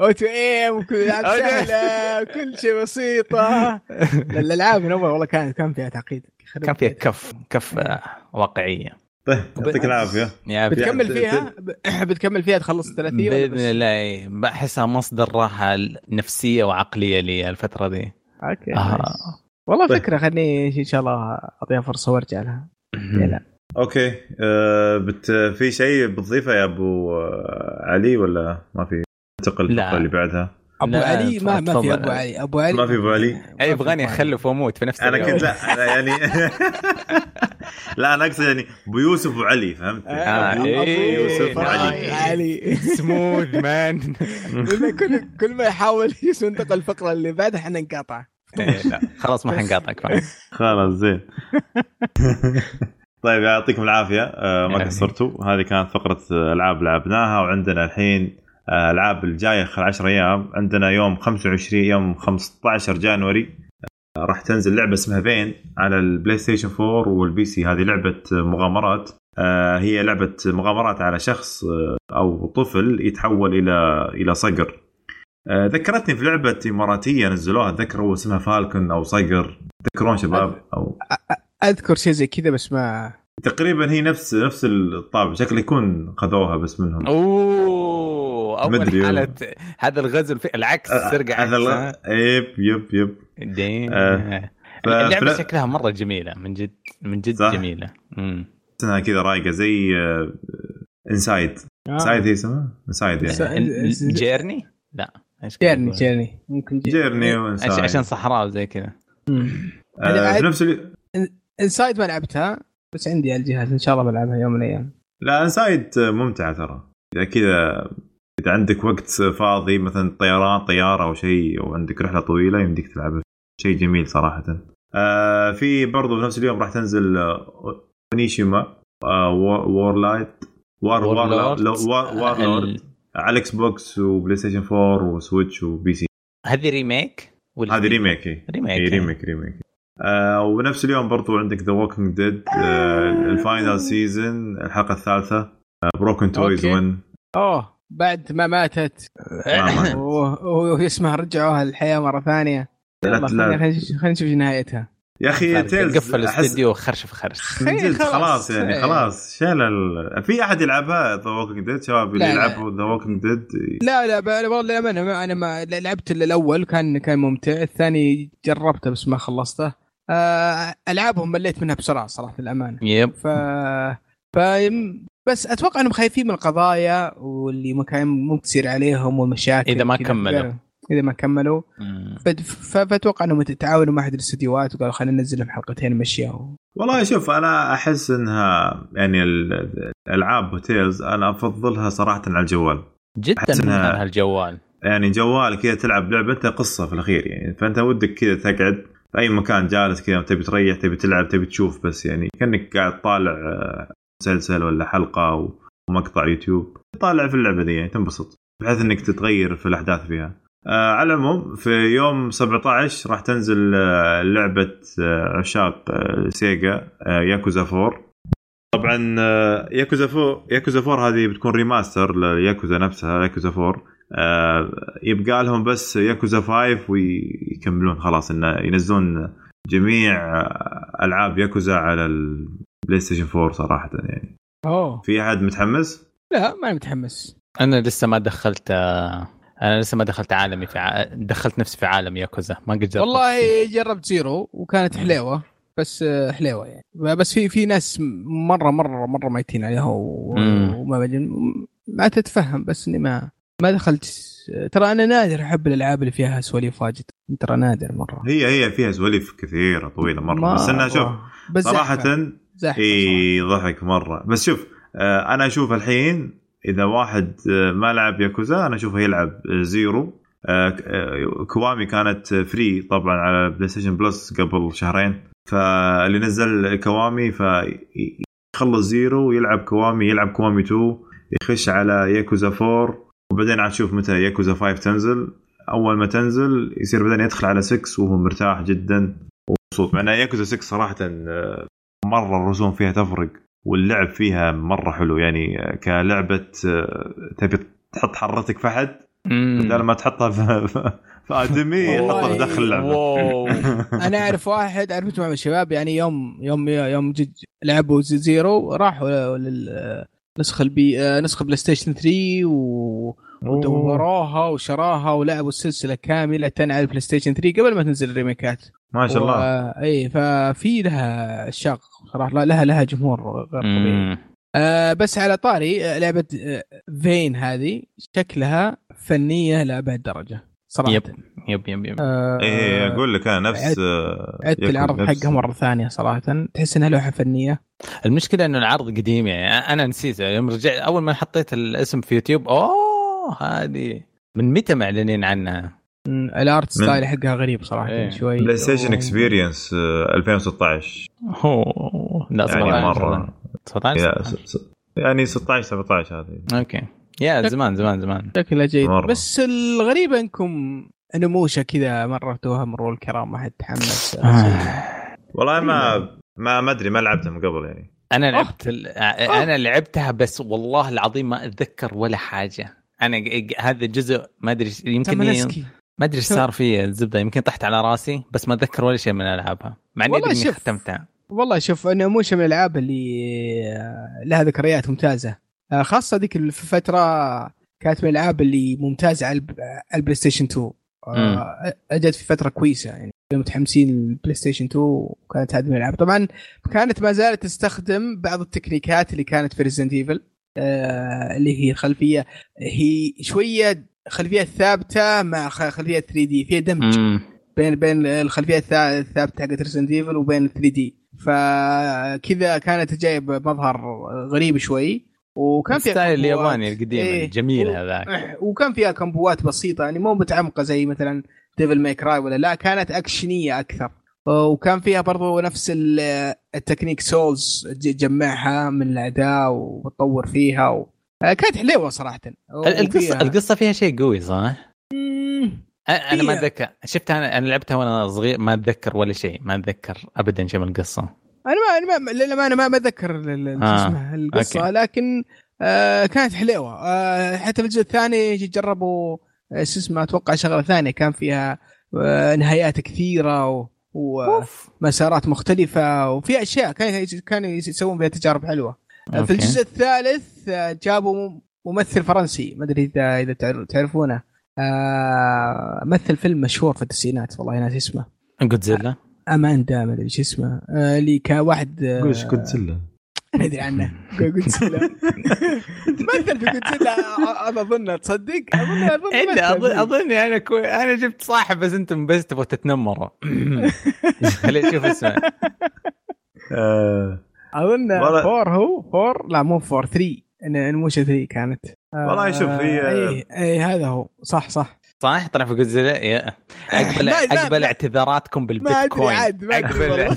Auto aim. سهلة وكل شيء بسيطة. لا، الألعاب من أول والله كان كان فيها تعقيد. كان فيها كف كف آه، واقعية. طيب يعطيك العافية بتكمل بت- فيها ب- بتكمل فيها تخلص 30 ولا بإذن؟ الله إيه. بحسها مصدر راحة نفسية وعقلية لي الفترة دي okay آه. والله طيب. فكرة خليني إن شاء الله اعطيها فرصة وأرجع لها لا okay أه بت في شيء بتضيفه يا أبو آه، علي ولا ما في ننتقل لا. الفقره اللي بعدها أبو لا، علي ما ما في. أبو علي أبو علي ما في أبو علي؟ أي يبغاني أخلف وأموت في نفس أنا. كنت لا أنا يعني لا أنا أقصد يعني أبو يوسف وعلي فهمت؟ آه، إيه. يوسف آه. وعلي علي سموث مان كل كل ما يحاول ينتقل الفقرة اللي بعدها إحنا نقاطع إيه، لا خلاص ما حنقاطعك. خلاص زين طيب يعطيكم العافية آه، ما. قصرتوا هذه كانت فقرة آه، ألعاب لعبناها وعندنا الحين آه، ألعاب الجاية خلال 10 أيام عندنا يوم 25 يوم 15 January آه، راح تنزل لعبة اسمها Vane على ال PlayStation 4 وال PC. هذه لعبة مغامرات. آه، هي لعبة مغامرات على شخص آه، أو طفل يتحول إلى إلى صقر. آه، ذكرتني في لعبة إماراتية نزلوها. أتذكر هو اسمها Falcon أو صقر. تذكرون شباب؟ أو أذكر شيء زي كذا بس ما تقريبا هي نفس نفس الطابع شكله يكون خذوها بس منهم. أوه أول. حالة هذا الغزو الف... العكس سرقه عكس هذا yep yep yep. دين. آه. ف- اللعبة فلا- شكلها مرة جميلة من جد من جد صح؟ جميلة مم. اسمها كذا رايقة زي Inside آه. Inside هي اسمها Inside يعني Journey؟ لا Journey؟ Journey ممكن Journey عشان و Inside عشان صحراء وزي كذا آه، في نفس. Inside ما لعبتها بس عندي على الجهاز إن شاء الله بلعبها يوم من الأيام لا Inside ممتعة ترى إذا كذا إذا عندك وقت فاضي مثلا طيران طيارة أو شيء أو عندك رحلة طويلة يمديك تلعبه شيء جميل صراحة. آه في برضو في نفس اليوم راح تنزل اونيشيما آه وورلايت War. Warlords على Xbox و PlayStation 4 و Switch و PC هذه remake ولا هذه remake هي remake هي remake remake آه وبنفس اليوم برضو عندك The Walking Dead ال Final Season الحلقة الثالثة Broken Toys okay. 1 أوه بعد ما ماتت. ما ماتت. و- واسمها رجعوها الحياة مرة ثانية. خلينا خلينا نشوف- خلينا نشوف نهايتها يا أخي Telltale قفل الاستديو خرش في خرش. خلاص. خلاص يعني إيه. خلاص. شال ال... في أحد يلعبها؟ The Walking Dead شباب اللي لا، لا. يلعبوا The Walking Dead لا لا ب- والله للامانه ما- أنا ما لعبت الأول كان كان ممتع. الثاني جربته بس ما خلصته. آه، ألعابهم مليت منها بسرعة صراحة للامانه يب. ف ف بس أتوقع إنهم خايفين من القضايا واللي ممكن تصير عليهم والمشاكل إذا ما. كملوا. إذا ما كملوا. فأتوقع إنهم تعاونوا مع أحد الاستديوهات وقالوا خلينا ننزل لهم حلقتين نمشيها والله شوف أنا أحس إنها يعني ال- الالعاب تيلز أنا أفضلها صراحة على الجوال. جدا أحس إنها- ممتع هالجوال. يعني جوال كذا تلعب لعبة أنت قصة في الأخير يعني. فأنت ودك كذا تقعد في أي مكان جالس كذا تبي تريح تبي تلعب تبي تشوف بس يعني. كأنك قاعد طالع آه، مسلسل ولا حلقة أو مقطع يوتيوب. طالع في اللعبة دي يعني تنبسط. بحيث إنك تتغير في الأحداث فيها. آه على العموم في يوم 17 راح تنزل آه لعبة آه عشاق آه Sega آه ياكوزا 4 طبعا آه ياكوزا 4 ياكوزا 4 هذه بتكون remaster ل Yakuza نفسها ياكوزا 4 آه يبقى لهم بس ياكوزا 5 ويكملون خلاص انه ينزلون جميع آه، ألعاب ياكوزا على ال PlayStation 4 صراحة يعني. أوه. في أحد متحمس؟ لا ما متحمس. أنا لسه ما دخلت آه، أنا لسه ما دخلت عالمي في ع... دخلت نفسي في عالم ياكوزا. ما قد جربت والله جربت Zero وكانت حليوة بس آه، حليوة يعني. بس في في ناس مرة مرة مرة ميتين عليها و-. وما ما تتفهم بس إني ما ما دخلت. ترى أنا نادر أحب الألعاب اللي فيها سواليف واجد. ترى نادر مرة. هي هي فيها سواليف كثيرة طويلة مرة ما- بس انها شوف بس صراحة تحفة. تحفة اي ضحك مرة. بس شوف آه أنا أشوف الحين إذا واحد ما لعب ياكوزا أنا أشوفه يلعب Zero. Kiwami كانت free طبعا على PlayStation Plus قبل شهرين. فاللي نزل Kiwami فيخلص Zero ويلعب Kiwami يلعب Kiwami 2 يخش على ياكوزا 4 وبعدين عاد تشوف متى ياكوزا 5 تنزل. أول ما تنزل يصير بعدين يدخل على 6 وهو مرتاح جدا. ومبسوط. مع إن ياكوزا 6 صراحة آه، مرة الرسوم فيها تفرق. واللعب فيها مرة حلو. يعني آه، كلعبة آه، تبي تحط حرتك فحد بدل ما تحطها في, في آدمي يحطها داخل اللعبة. أنا أعرف واحد عرفته مع الشباب يعني يوم يوم يوم لعبوا Zero راحوا للنسخه البي نسخة PlayStation 3 و ودوروها وشراها ولعبوا السلسلة كاملة على ال PlayStation 3 قبل ما تنزل ال remake ات. ما شاء الله. و... اي ففي لها عشاق صراحة. لها لها جمهور غير طبيعي. آه بس على طاري آه، لعبة آه، Vane هذه شكلها فنية لابعد درجة صراحة. Yep yep yep yep. آه إيه أقول لك أنا نفس عدت العرض حقها مرة ثانية صراحة. تحس إنها لوحة فنية. المشكلة إنه العرض قديم يعني. أنا نسيت يوم رجعت أول ما حطيت الاسم في يوتيوب أوه هذه من متى معلنين عنها؟ ال art style حقها غريب صراحة إيه. شوي. Play Station Experience 2016 أوه لا يعني مرة. 17 يعني 16 17 هذه. أوكي. يا زمان زمان زمان. شكلها جيد. مرة. بس الغريب إنكم نموشة كذا مرتوها مرور الكرام ما حد تحمس والله ما ما ما أدري ما لعبتها من قبل يعني. أنا لعبت أنا لعبتها بس والله العظيم ما أتذكر ولا حاجة. أنا هذا الجزء ما أدري يمكن ما أدري إيش صار فيه الزبدة يمكن طحت على راسي بس ما أتذكر ولا شيء من ألعابها مع إني ختمتها. والله شوف أنا مو من الألعاب اللي لها ذكريات ممتازة. آه، خاصة ذيك الفترة كانت من الألعاب اللي ممتازة على ال PlayStation 2 أجت في فترة كويسة يعني متحمسين ال PlayStation 2 وكانت هذه من الألعاب. طبعا كانت ما زالت تستخدم بعض التكنيكات اللي كانت في Resident Evil آه اللي هي الخلفية. هي شوية خلفيات ثابته مع خلفيات 3D فيها دمج مم. بين بين الخلفية الثابتة حقت Resident Evil وبين 3D فكذا كانت جايب مظهر غريب شوي وكان في style الياباني القديم إيه الجميل هذاك. إيه، وكان فيها كمبوات بسيطة يعني مو متعمقة زي مثلا Devil May Cry ولا لا كانت أكشنية أكثر. وكان فيها برضو نفس ال technique souls تجمعها من الأعداء وتطور فيها و... كانت حلوة صراحة. القصة القصة فيها شيء قوي صح؟ أنا ما أتذكر. شفتها أنا أنا لعبتها وأنا صغير ما أتذكر ولا شيء. ما أتذكر ابدا شيء من القصة. أنا ما أنا ما للامانه ما ما أتذكر آه. القصة. أوكي. لكن آه كانت حلوة آه حتى في الجزء الثاني جربوا آه، شو اسمه أتوقع شغلة ثانية كان فيها آه نهايات كثيرة و... ومسارات مختلفة. وفي أشياء كانوا كانوا يسوون فيها تجارب حلوة. أوكي. في الجزء الثالث آه، جابوا ممثل فرنسي ما أدري اذا إذا تعرفونه. آه مثل فيلم مشهور في التسعينات والله ناسي اسمه. جودزيلا. اماندا ما أدري إيش اسمه. آه اللي كواحد آه إيش جودزيلا. ما أدري عنه. جودزيلا. مثل في جودزيلا أنا أظن تصدق. اظن أظن اظن أظن أنا كو... أنا جبت صاحب بس أنتم بس تبغوا تتنمروا. خليني أشوف اسمه. آه. أظن فور هو؟ فور؟ لا مو فور 3 انموشن 3 كانت. والله شوف هي آه، إي إي هذا هو. صح صح. صح طلع في جودزيلا اقبل أقبل اعتذاراتكم بالبيتكوين. أقبل.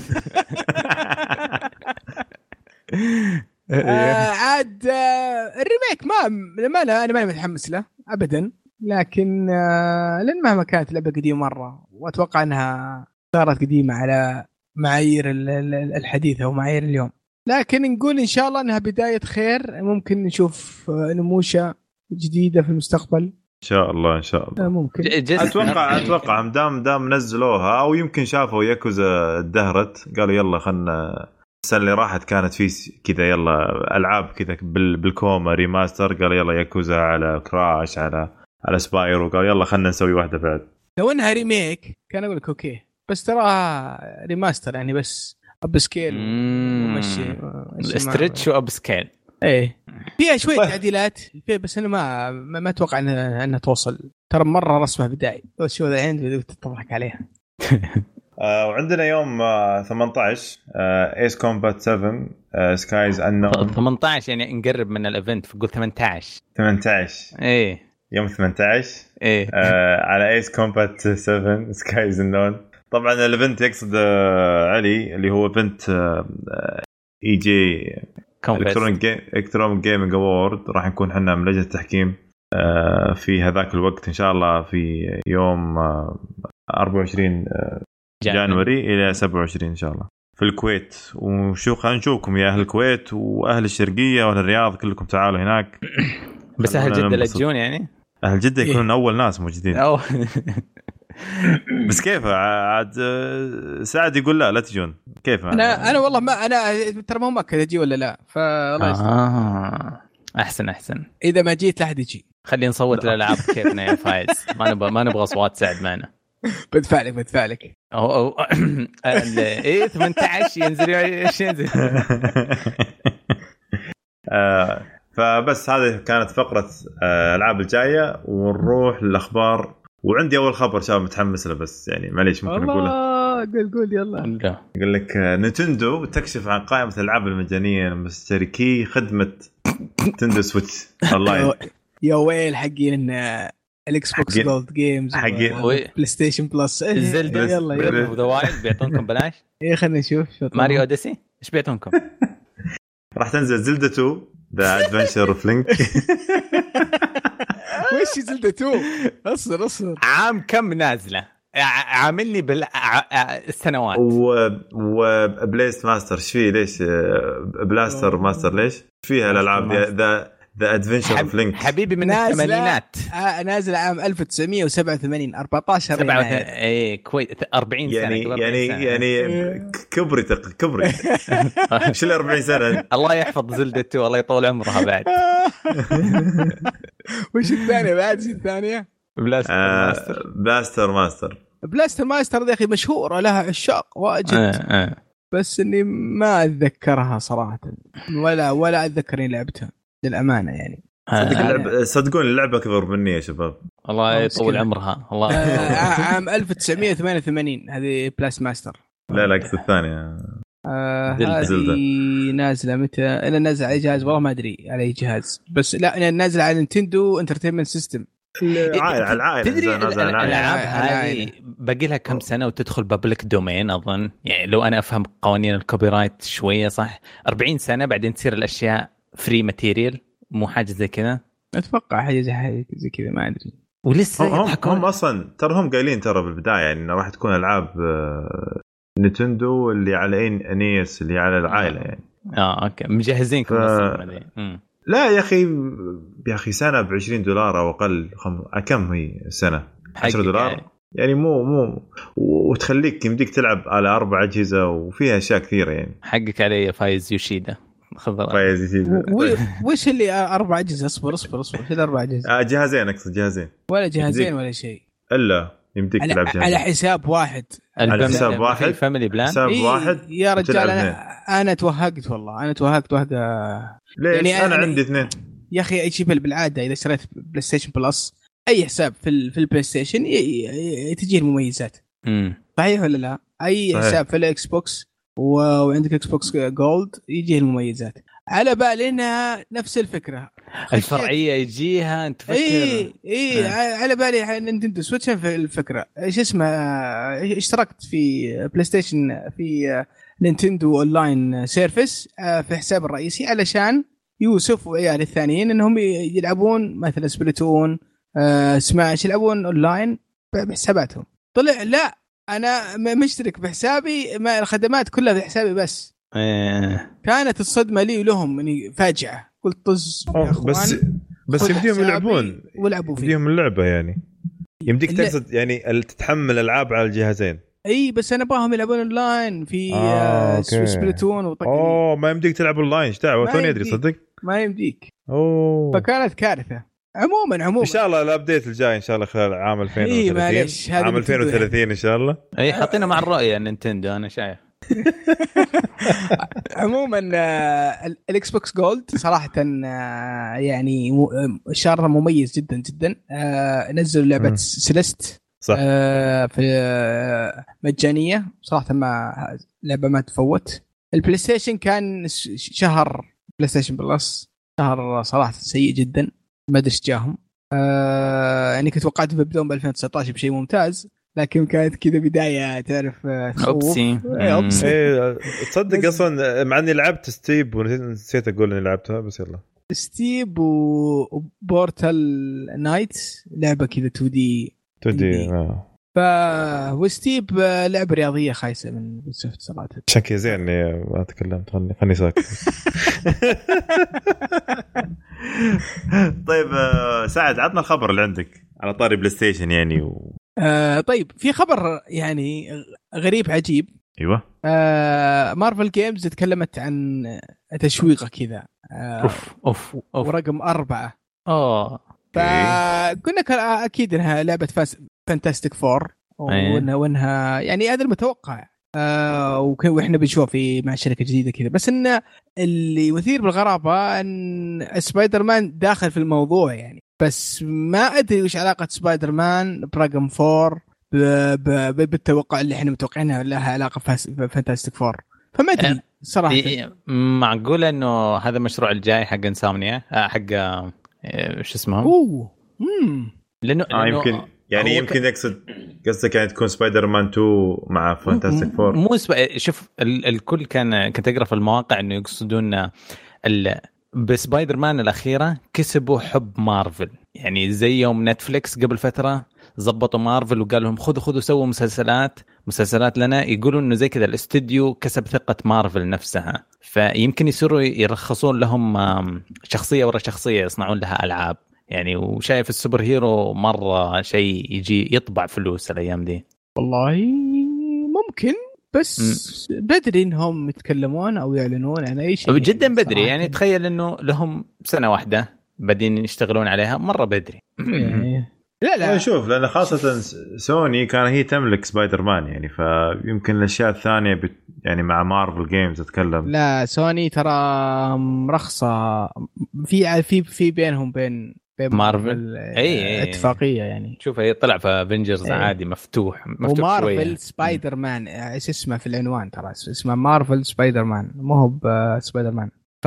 آه عاد آه الريميك ما ما لا أنا ماني متحمس له ابدا. لكن آه لأن مهما كانت لعبه قديمة مرة وأتوقع إنها صارت قديمة على معايير الحديثة ومعايير اليوم. لكن نقول إن شاء الله إنها بداية خير. ممكن نشوف نموشة جديدة في المستقبل. إن شاء الله إن شاء الله. ممكن. أتوقع أتوقع. دام دام نزلوها أو يمكن شافوا ياكوزا ادهرت قالوا يلا خلنا السنة اللي راحت كانت في كذا يلا ألعاب كذا بالكوما remaster. قالوا يلا ياكوزا على Crash على على Spyro. قالوا يلا خلنا نسوي واحدة بعد. لو إنها remake كان أقول لك أوكي. بس تراها remaster يعني بس. upscale ومشي stretch و upscale إيه. فيها شوية طيب. تعديلات فيها بس أنا ما ما أتوقع انها, إنها توصل. ترى مرة رسمها بدائي بس شو الحين تضحك عليها. آه وعندنا يوم آه 18 ايس كومبات 7 سكايز انون 18 يعني نقرب من ال event فقول 18 18 إيه. يوم 18 إيه. آه على Ace Combat 7 Skies Unknown طبعا ال event يقصد آه علي اللي هو event EG Electronic Gaming Award راح نكون إحنا من لجنة التحكيم آه في هذاك الوقت إن شاء الله في يوم آه 24 January إلى 27 إن شاء الله. في الكويت. وشو خلينا نشوفكم يا أهل الكويت وأهل الشرقية وأهل الرياض كلكم تعالوا هناك. بس أهل جدة لا تجون يعني؟ أهل جدة يكونون أول ناس موجودين. بس كيف؟ عاد سعد يقول لا لا تجون. كيف أنا أنا والله ما أنا ترى ما مأكد أجي ولا لا فالله آه. أحسن أحسن. إذا ما جيت لا أحد يجي. خلينا نصوت الألعاب كيفنا يا فايز. ما نبغى ما نبغى أصوات سعد معنا. بدفع لك بدفع لك أو أو إيه 18 ينزل إيش ينزل. آه فبس هذه كانت فقرة آه الالعاب الجاية ونروح للاخبار وعندي أول خبر شباب متحمس له بس يعني معليش ممكن أقوله. قول قول يلا. يقول لك Nintendo تكشف عن قائمة الألعاب المجانية لمشتركي خدمة Nintendo Switch Online. يا ويل حقين ال Xbox Gold Games حقين. Play Station Plus Zelda يلا يلا. The Wild بيعطونكم بلاش؟ إيه خلينا نشوف. Mario Odyssey؟ إيش بيعطونكم؟ راح تنزل Zelda 2 The Adventure of Link وش Zelda 2 اصبر اصبر. عام كم نازلة؟ عاملني بالسنوات و Blaster Master إيش فيه؟ ليش؟ Blaster Master ليش؟ فيها الألعاب؟ The The Adventure of Link حبيبي من الثمانينات. آه نازل عام 1987 14 سبعة إيه كويس 40 سنة يعني يعني سنة. يعني كبري كبري. إيش ال 40 سنة. الله يحفظ Zelda 2 الله يطول عمرها بعد. وش الثانية بعد؟ وش الثانية؟ Blaster آه Master Blaster Master Blaster Master يا أخي مشهورة لها عشاق واجد. آه آه. بس إني ما أتذكرها صراحة. ولا ولا أتذكر إني لعبتها. للأمانة يعني. صدق اللعبة صدقون اللعبة أكبر مني يا شباب. الله يطول عمرها. الله. آه عام 1988 هذه Blaster Master. لا لا اقصد الثانية. آه هذه نازلة متى؟ أنا نازلة على جهاز؟ والله ما أدري على أي جهاز. بس لا نازلة على Nintendo Entertainment System العائله على العائلة تدري الألعاب هذه باقي لها كم سنة وتدخل public domain أظن. يعني لو أنا أفهم قوانين ال copyright شوية صح؟ 40 سنة بعدين تصير الأشياء free material مو حاجة زي كذا؟ أتوقع حاجة زي حاجة زي كذا ما أدري. ولسه هم, هم أصلا ترى هم قايلين ترى بالبداية يعني إنه راح تكون ألعاب Nintendo اللي على إنيس اللي على العائلة يعني. آه okay. مجهزين ف... لا يا أخي يا أخي سنة ب 20 دولار أو أقل خم... كم هي سنة؟ 10 دولار؟ يعني. يعني مو مو وتخليك يمديك تلعب على أربع أجهزة وفيها أشياء كثيرة يعني. حقك علي فايز يوشيدا. خضراء. فايز يوشيدا وش اللي أربع أجهزة؟ اصبر اصبر اصبر. إيش الأربع أجهزة؟ آه جهازين أقصد جهازين. ولا جهازين ولا شيء. إلا يمديك على, تلعب جهازين. على حساب واحد. على حساب واحد. family plan. حساب واحد يا رجال أنا أنا توهقت والله. أنا توهقت وهقه ليش؟ يعني أنا, أنا عندي اثنين. يا أخي أي شيء بالعادة إذا اشتريت PlayStation Plus أي حساب في في ال PlayStation تجيه المميزات. امم صحيح ولا لا؟ أي صحيح. حساب في ال Xbox وعندك Xbox Gold يجيه المميزات. على بالي انها نفس الفكرة. الفرعية يجيها أنت تفكر إي اي على بالي نينتندو. Switch في الفكرة؟ إيش اسمه؟ اشتركت في PlayStation في Nintendo Online Service في حساب الرئيسي علشان يوسف وعيال الثانيين إنهم يلعبون مثلا Splatoon آه سماش يلعبون اونلاين بحساباتهم. طلع لا أنا مشترك بحسابي ما الخدمات كلها في حسابي بس. إيه. كانت الصدمة لي ولهم يعني فاجعه قلت طز يا أخوان. بس بس يمديهم يلعبون. ولعبوا فيه. يمديهم اللعبة يعني. يمديك. تقصد يعني تتحمل ألعاب على الجهازين. إي بس أنا ابغاهم يلعبون أونلاين. في آه، آه. Splatoon وطق أوه ما يمديك تلعب أونلاين إيش دعوة؟ ما توني أدري يمديك. صدق؟ ما يمديك. أوه. فكانت كارثة. عموما عموما. إن شاء الله ال update الجاي إن شاء الله خلال عام 2030 إيه، معليش، هذه عام Nintendo 2030 إن شاء الله. اي حاطينه مع الرؤية Nintendo أنا شايف. عموما آه، ال- ال Xbox Gold صراحة آه، يعني آه، شهر مميز جدا جدا. نزلوا لعبة. Celeste صح. في مجانية. صراحة ما لعبة ما تفوت. ال PlayStation كان شهر PlayStation Plus شهر صراحة سيء جدا. ما أدري إيش جاهم. آه يعني كنت توقعت بيبدون ب 2019 بشيء ممتاز لكن كانت كذا بداية تعرف آه، oopsie. إيه، oopsie. إيه تصدق أصلا مع إني لعبت Steep ونسيت أقول إني لعبتها بس يلا. Steep و Portal Knights لعبة كذا 2D 2D آه. ف و Steep لعبة رياضية خايسة من Ubisoft صراحة. شكي زين إني ما تكلمت خلني خلني ساكت. طيب آه، سعد عطنا الخبر اللي عندك على طاري PlayStation يعني و... آه طيب في خبر يعني غريب عجيب. أيوه. آه Marvel Games تكلمت عن تشويقة كذا. آه أوف أوف أوف. ورقم أربعة. آه. فقلنا أكيد إنها لعبة Fantastic Four. وانها وإنها يعني هذا المتوقع آه وإحنا بنشوف في مع شركة جديدة كذا. بس إن اللي مثير بالغرابة إن سبايدر مان داخل في الموضوع يعني. بس ما أدري وش علاقة Spider-Man برقم four بالتوقع اللي إحنا متوقعينها لها علاقة Fantastic Four. فما أدري صراحة. معقولة إنه هذا المشروع الجاي حق Insomniac آه، حق آه، شو اسمه أوه امم لأنه, آه يمكن يعني يمكن يقصد قصدك يعني تكون سبايدر مان 2 مع Fantastic Four. مو سب... شوف ال... الكل كان كنت اقرا في المواقع إنه يقصدون ال... بسبايدر مان الأخيرة كسبوا حب مارفل. يعني زي يوم Netflix قبل فترة زبطوا مارفل وقال لهم خذوا خذوا سووا مسلسلات مسلسلات لنا. يقولوا إنه زي كذا الاستوديو كسب ثقة مارفل نفسها. فيمكن يصيروا يرخصون لهم شخصية ورا شخصية يصنعون لها ألعاب. يعني وشايف ال superhero مرة شيء يجي يطبع فلوس الأيام دي. والله ممكن بس م. بدري إنهم يتكلمون أو يعلنون عن أي شيء جدا بدري. يعني تخيل إنه لهم سنة واحدة بعدين يشتغلون عليها مرة بدري. يعني لا لا. شوف لأن خاصة سوني كان هي تملك سبايدر مان يعني فيمكن الأشياء الثانية بت يعني مع Marvel Games أتكلم. لا سوني ترى مرخصة. في في في بينهم بين بين مارفل اي اتفاقية يعني شوف هي طلع في Avengers عادي مفتوح مفتوح ومارفل شوية. سبايدر مان إيش اسمه في العنوان ترى اسمه Marvel Spider-Man مو هو سبايدر مان ف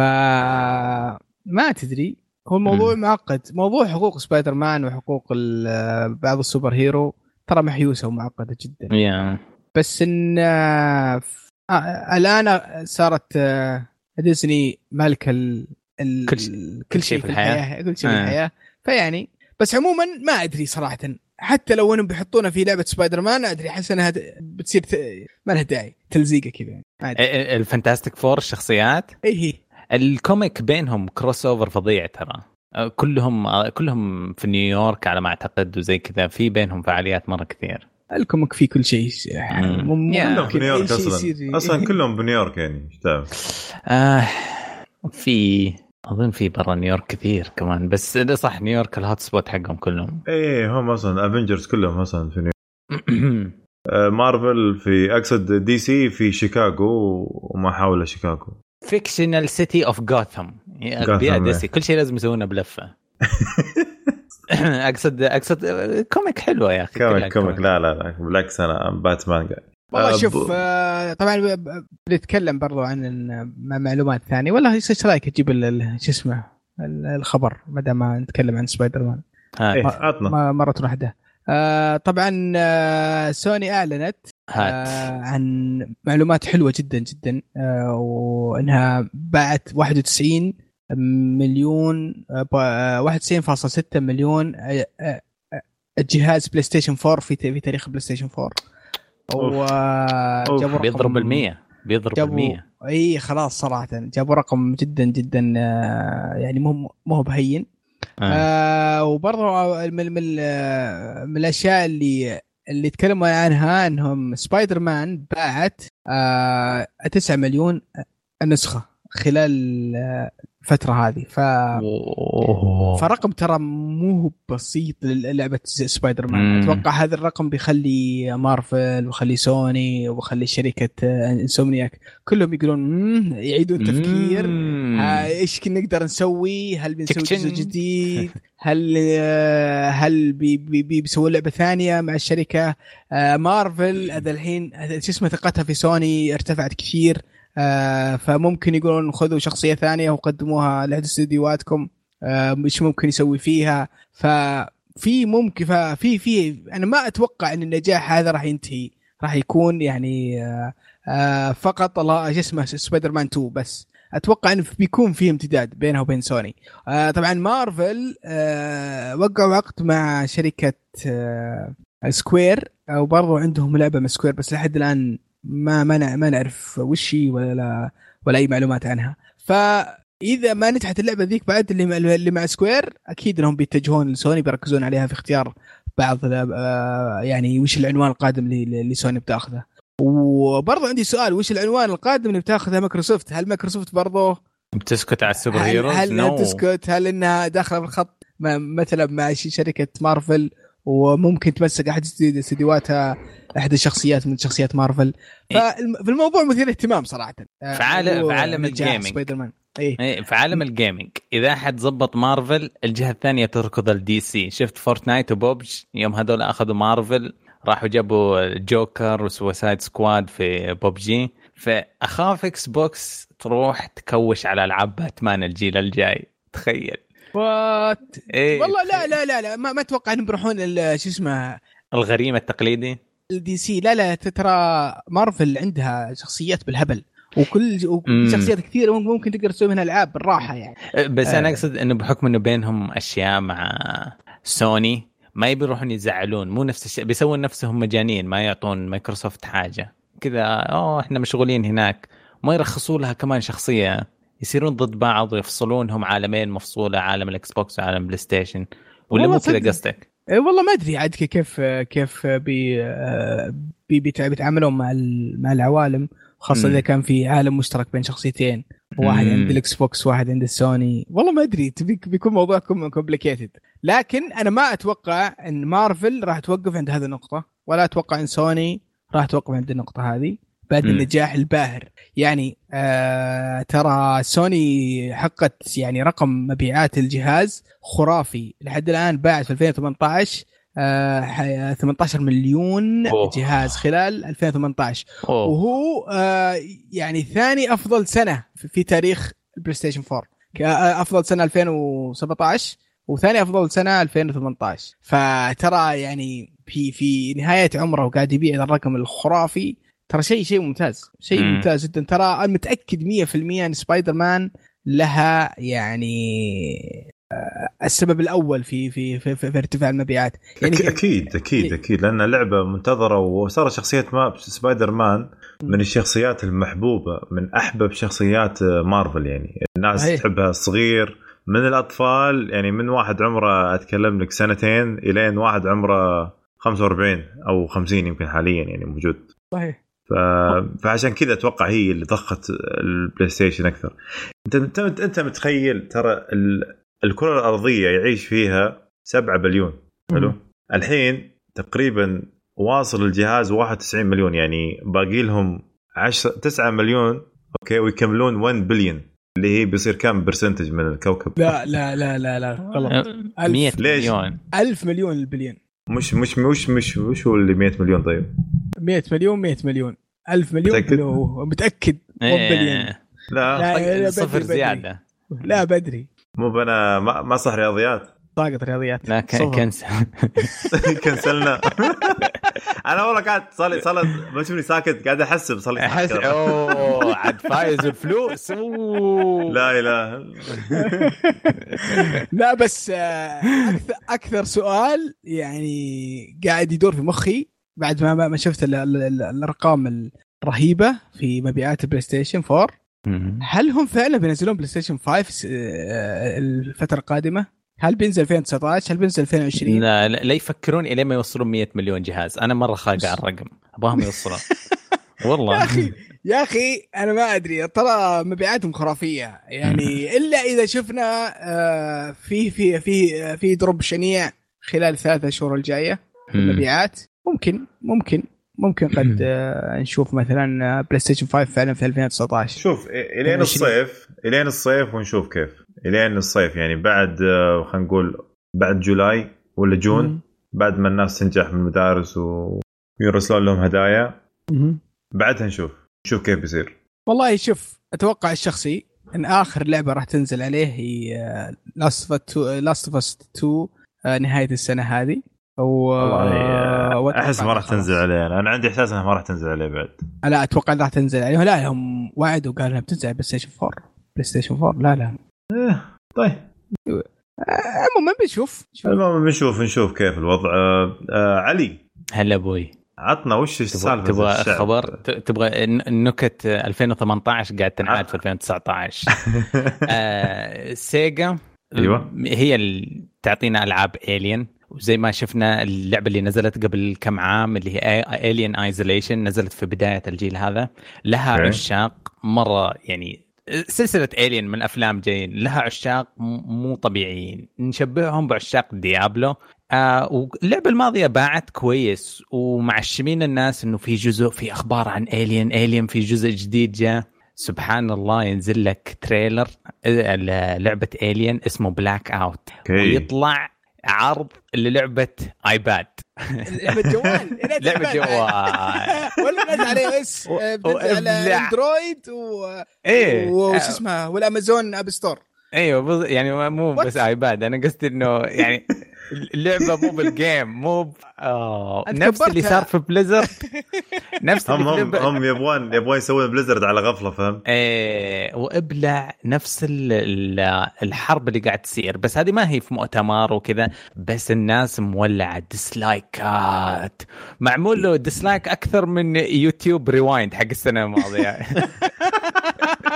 ما تدري هو الموضوع م. معقد موضوع حقوق سبايدر مان وحقوق بعض ال superhero ترى محيوسة ومعقدة جدا yeah. بس إن آه الآن صارت آه ديزني مالكه ال... ال... كل, شيء كل شيء في الحياة, الحياة. كل شيء في آه. الحياة فيعني بس عموما ما أدري صراحة. حتى لو انهم بيحطونها في لعبة سبايدر مان أدري أحس إنها بتصير ت... ما لها داعي تلزيقة كذا يعني ال Fantastic Four الشخصيات؟ اي هي. ال comic بينهم crossover فظيع ترى. أه، كلهم أه، كلهم في نيويورك على ما أعتقد وزي كذا في بينهم فعاليات مرة كثير. ال comic في كل شيء يعني كلهم في نيويورك أصلا. أصلا كلهم بنيويورك يعني آه في أظن في برا نيويورك كثير كمان بس صح نيويورك ال hot spot حقهم كلهم. إيه هم أصلا Avengers كلهم أصلا في نيويورك. مارفل في أقصد دي سي في شيكاغو وما حول شيكاغو. فيكشنال سيتي اوف جوثم كل شيء لازم يسوونه بلفة. أقصد أقصد كوميك حلوة يا أخي كوميك كوميك لا لا لا بالعكس أنا باتمان قاعد والله شوف آه طبعا بنتكلم برضو عن معلومات ثانية. والله إيش رأيك تجيب شو اسمه الخبر ما دام نتكلم عن سبايدر مان إيه عطنا. مرة واحدة. آه طبعا آه سوني أعلنت آه عن معلومات حلوة جدا جدا آه وإنها باعت 91 مليون آه 91.6 مليون آه آه جهاز بلاي ستيشن 4 في في تاريخ بلاي ستيشن 4 وجابوا بيضرب ال 100 بيضرب ال 100 إي خلاص صراحة. جابوا رقم جدا جدا آه، يعني مو مو بهين. آه. آه وبرضه من, من, من الأشياء اللي اللي تكلموا عنها إنهم سبايدر مان باعت آه 9 مليون نسخة خلال الفترة هذه. ف فرقم ترى مو بسيط للعبة سبايدر مان أتوقع هذا الرقم بيخلي مارفل ويخلي سوني ويخلي شركة Insomniac كلهم يقولون يعيدون تفكير. إيش نقدر نسوي؟ هل بنسوي جزء جديد؟ هل آه، هل بي لعبة ثانية مع الشركة؟ آه، مارفل هذا الحين شو اسمه ثقتها في سوني ارتفعت كثير. فممكن يقولون خذوا شخصية ثانية وقدموها لأحد استديوهاتكم. إيش ممكن يسوي فيها؟ ففي ممكن ففي في أنا ما أتوقع إن النجاح هذا راح ينتهي. راح يكون يعني فقط الله شو اسمه سبايدر مان 2 بس. أتوقع انه بيكون في امتداد بينها وبين سوني. آه طبعا مارفل آه وقعوا عقد مع شركة آه سكوير وبرضه عندهم لعبة مع سكوير بس لحد الآن ما ما ما نعرف وش هي ولا ولا أي معلومات عنها. فإذا ما نجحت اللعبة ذيك بعد اللي اللي مع سكوير أكيد إنهم بيتجهون لسوني بيركزون عليها في اختيار بعض آه يعني وش العنوان القادم اللي سوني بتاخذه. وبرضه عندي سؤال وش العنوان القادم اللي بتاخذها مايكروسوفت؟ هل مايكروسوفت برضه بتسكت على ال super heroes؟ هل, هل no. تسكت؟ هل إنها داخلة بالخط مثلا مع شركة مارفل وممكن تمسك أحد استديوهاتها أحد الشخصيات من شخصيات مارفل. فالموضوع مثير اهتمام صراحة. آه، في عالم في عالم ال gaming سبايدر مان إيه. إيه في عالم الجيمنج إذا أحد زبط مارفل الجهة الثانية تركض ال DC شفت فورتنايت وبوبجي يوم هذول أخذوا مارفل راحوا جابوا جوكر و Suicide Squad في بوبجي فأخاف إكس بوكس تروح تكوش على ألعاب باتمان الجيل الجاي. تخيل. what إيه. والله لا لا لا لا ما, ما أتوقع إنهم بيروحون شو اسمه الغريم التقليدي. ال DC. لا لا ترى مارفل عندها شخصيات بالهبل وكل شخصيات كثيرة ممكن تقدر تسوي منها ألعاب بالراحة يعني. بس آه. أنا أقصد إنه بحكم إنه بينهم أشياء مع سوني ما يبي يروحون يزعلون. مو نفس الشيء بيسوون نفسهم مجانين ما يعطون مايكروسوفت حاجة. كذا أوه إحنا مشغولين هناك. ما يرخصوا لها كمان شخصية. يصيرون ضد بعض ويفصلونهم عالمين مفصولة عالم الاكس بوكس وعالم بلاي ستيشن ولا مو كذا قصدك؟ إيه والله ما أدري عاد كيف كيف بي بي بيتعاملون مع مع العوالم خاصة إذا كان في عالم مشترك بين شخصيتين. واحد عند الاكس بوكس واحد عند السوني. والله ما أدري بيكون موضوع complicated لكن أنا ما أتوقع إن مارفل راح توقف عند هذه النقطة ولا أتوقع إن سوني راح توقف عند النقطة هذه. بعد النجاح الباهر. يعني آه ترى سوني حقت يعني رقم مبيعات الجهاز خرافي. لحد الآن باعت في 2018 آه 18 مليون أوه. جهاز خلال 2018 أوه. وهو آه يعني ثاني أفضل سنة في تاريخ البلاي ستيشن 4 أفضل سنة 2017 وثاني أفضل سنة 2018 فترى يعني في في نهاية عمره وقاعد يبيع الرقم الخرافي. ترى شيء شيء ممتاز. شيء ممتاز جدا. ترى أنا متأكد 100% إن سبايدر مان لها يعني آه، السبب الأول في في في, في, في ارتفاع المبيعات. يعني أكيد أكيد إيه. أكيد. لأن لعبة منتظرة وصارت شخصيه ما سبايدر مان من الشخصيات المحبوبة من أحبب شخصيات مارفل يعني. الناس هي. تحبها الصغير من الأطفال يعني من واحد عمره أتكلم لك سنتين إلين واحد عمره 45 أو 50 يمكن حاليا يعني موجود. صحيح. ف... فعشان كذا أتوقع هي اللي ضخت البلاي ستيشن أكثر. انت انت أنت متخيل ترى ال... الكرة الأرضية يعيش فيها 7 بليون. حلو؟ الحين تقريبا واصل الجهاز 91 مليون يعني باقي لهم 10 9 مليون okay ويكملون 1 بليون اللي هي بيصير كم percentage من الكوكب؟ لا لا لا لا لا غلط. 100 مليون. 1000 مليون البليون. مش مش مش مش وش هو اللي 100 مليون طيب؟ 100 مليون 100 مليون. 1000 مليون متأكد؟ متأكد إيه. بليون لا, لا صفر زيادة. لا بدري. مو أنا ما صح رياضيات. طاقة رياضيات. لا cancel. كنسلنا. أنا والله قاعد صار لي صار ما تشوفني ساكت قاعد أحسب صار لي احس أوه عاد فايز الفلوس. لا إله. لا بس آه، أكثر أكثر سؤال يعني قاعد يدور في مخي. بعد ما ما شفت الأرقام الرهيبة في مبيعات البلاي ستيشن 4 هل هم فعلا بينزلون بلاي ستيشن 5 الفترة القادمة؟ هل بينزل 2019 هل بينزل 2020 لا لا يفكرون إلين ما يوصلون 100 مليون جهاز. أنا مرة خايف على الرقم. ابغاهم يوصلون. والله. يا أخي يا أخي أنا ما أدري. ترى مبيعاتهم خرافية. يعني إلا إذا شفنا آه، في في في في drop شنيع خلال الثلاثة شهور الجاية المبيعات. ممكن ممكن ممكن قد آه، نشوف مثلا PlayStation 5 فعلا في 2019 شوف إلين الصيف إلين الصيف ونشوف كيف. إلين الصيف يعني بعد آه، خلينا نقول بعد July ولا June مم. بعد ما الناس تنجح من المدارس ويرسلون لهم هدايا مم. بعدها نشوف نشوف كيف بيصير. والله شوف أتوقع الشخصي إن آخر لعبة راح تنزل عليه هي Last of Last of 2 نهاية السنة هذه. و أحس ما راح تنزل عليه أنا عندي إحساس إنها ما راح تنزل عليه بعد. لا أتوقع راح تنزل عليه. لا هم وعدوا قالوا إنها بتنزل على PlayStation 4 PlayStation 4 لا لا. إيه طيب. عموما بنشوف. المهم بنشوف نشوف كيف الوضع. آه آه علي. هلا أبوي. عطنا وش السالفة تبغى خبر؟ تبغى نكت 2018 قاعد تنعاد في 2019 آه Sega أيوه. هي اللي تعطينا ألعاب Alien وزي ما شفنا اللعبة اللي نزلت قبل كم عام اللي هي Alien Isolation نزلت في بداية الجيل هذا. لها okay. عشاق مرة يعني سلسلة Alien من أفلام جايين لها عشاق مو طبيعيين. نشبههم بعشاق Diablo آه واللعبة الماضية باعت كويس ومعشمين الناس إنه في جزء في أخبار عن Alien Alien في جزء جديد جاء. سبحان الله ينزل لك trailer آه، لعبة Alien اسمه Blackout ويطلع عرض للعبة iPad لعبة جوال. لعبة جوال. ولا على iOS على Android و إيه. وش اسمها؟ وال Amazon App Store أيوه يعني مو بس iPad أنا قصدي إنه يعني اللعبة مو بال game مو. آه. نفس اللي صار في Blizzard نفس هم هم, هم يبغون يبغون يسوون Blizzard على غفلة فهم إيه وابلع نفس الحرب اللي قاعد تصير. بس هذه ما هي في مؤتمر وكذا بس الناس مولعة. dislike ات معمول له dislike أكثر من YouTube Rewind حق السنة الماضية.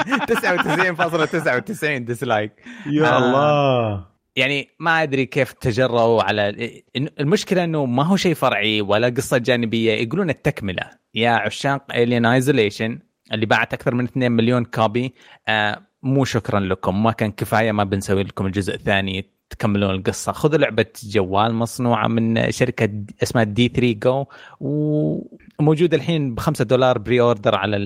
99.99 dislike يا آه. الله. يعني ما أدري كيف تجرؤوا على المشكلة إنه ما هو شيء فرعي ولا قصة جانبية. يقولون التكملة. يا عشاق Alien Isolation اللي باعت أكثر من 2 مليون copy آه مو شكرا لكم. ما كان كفاية ما بنسوي لكم الجزء الثاني. تكملون القصة. خذوا لعبة جوال مصنوعة من شركة اسمها D3 Go وموجودة الحين ب 5 دولار pre-order على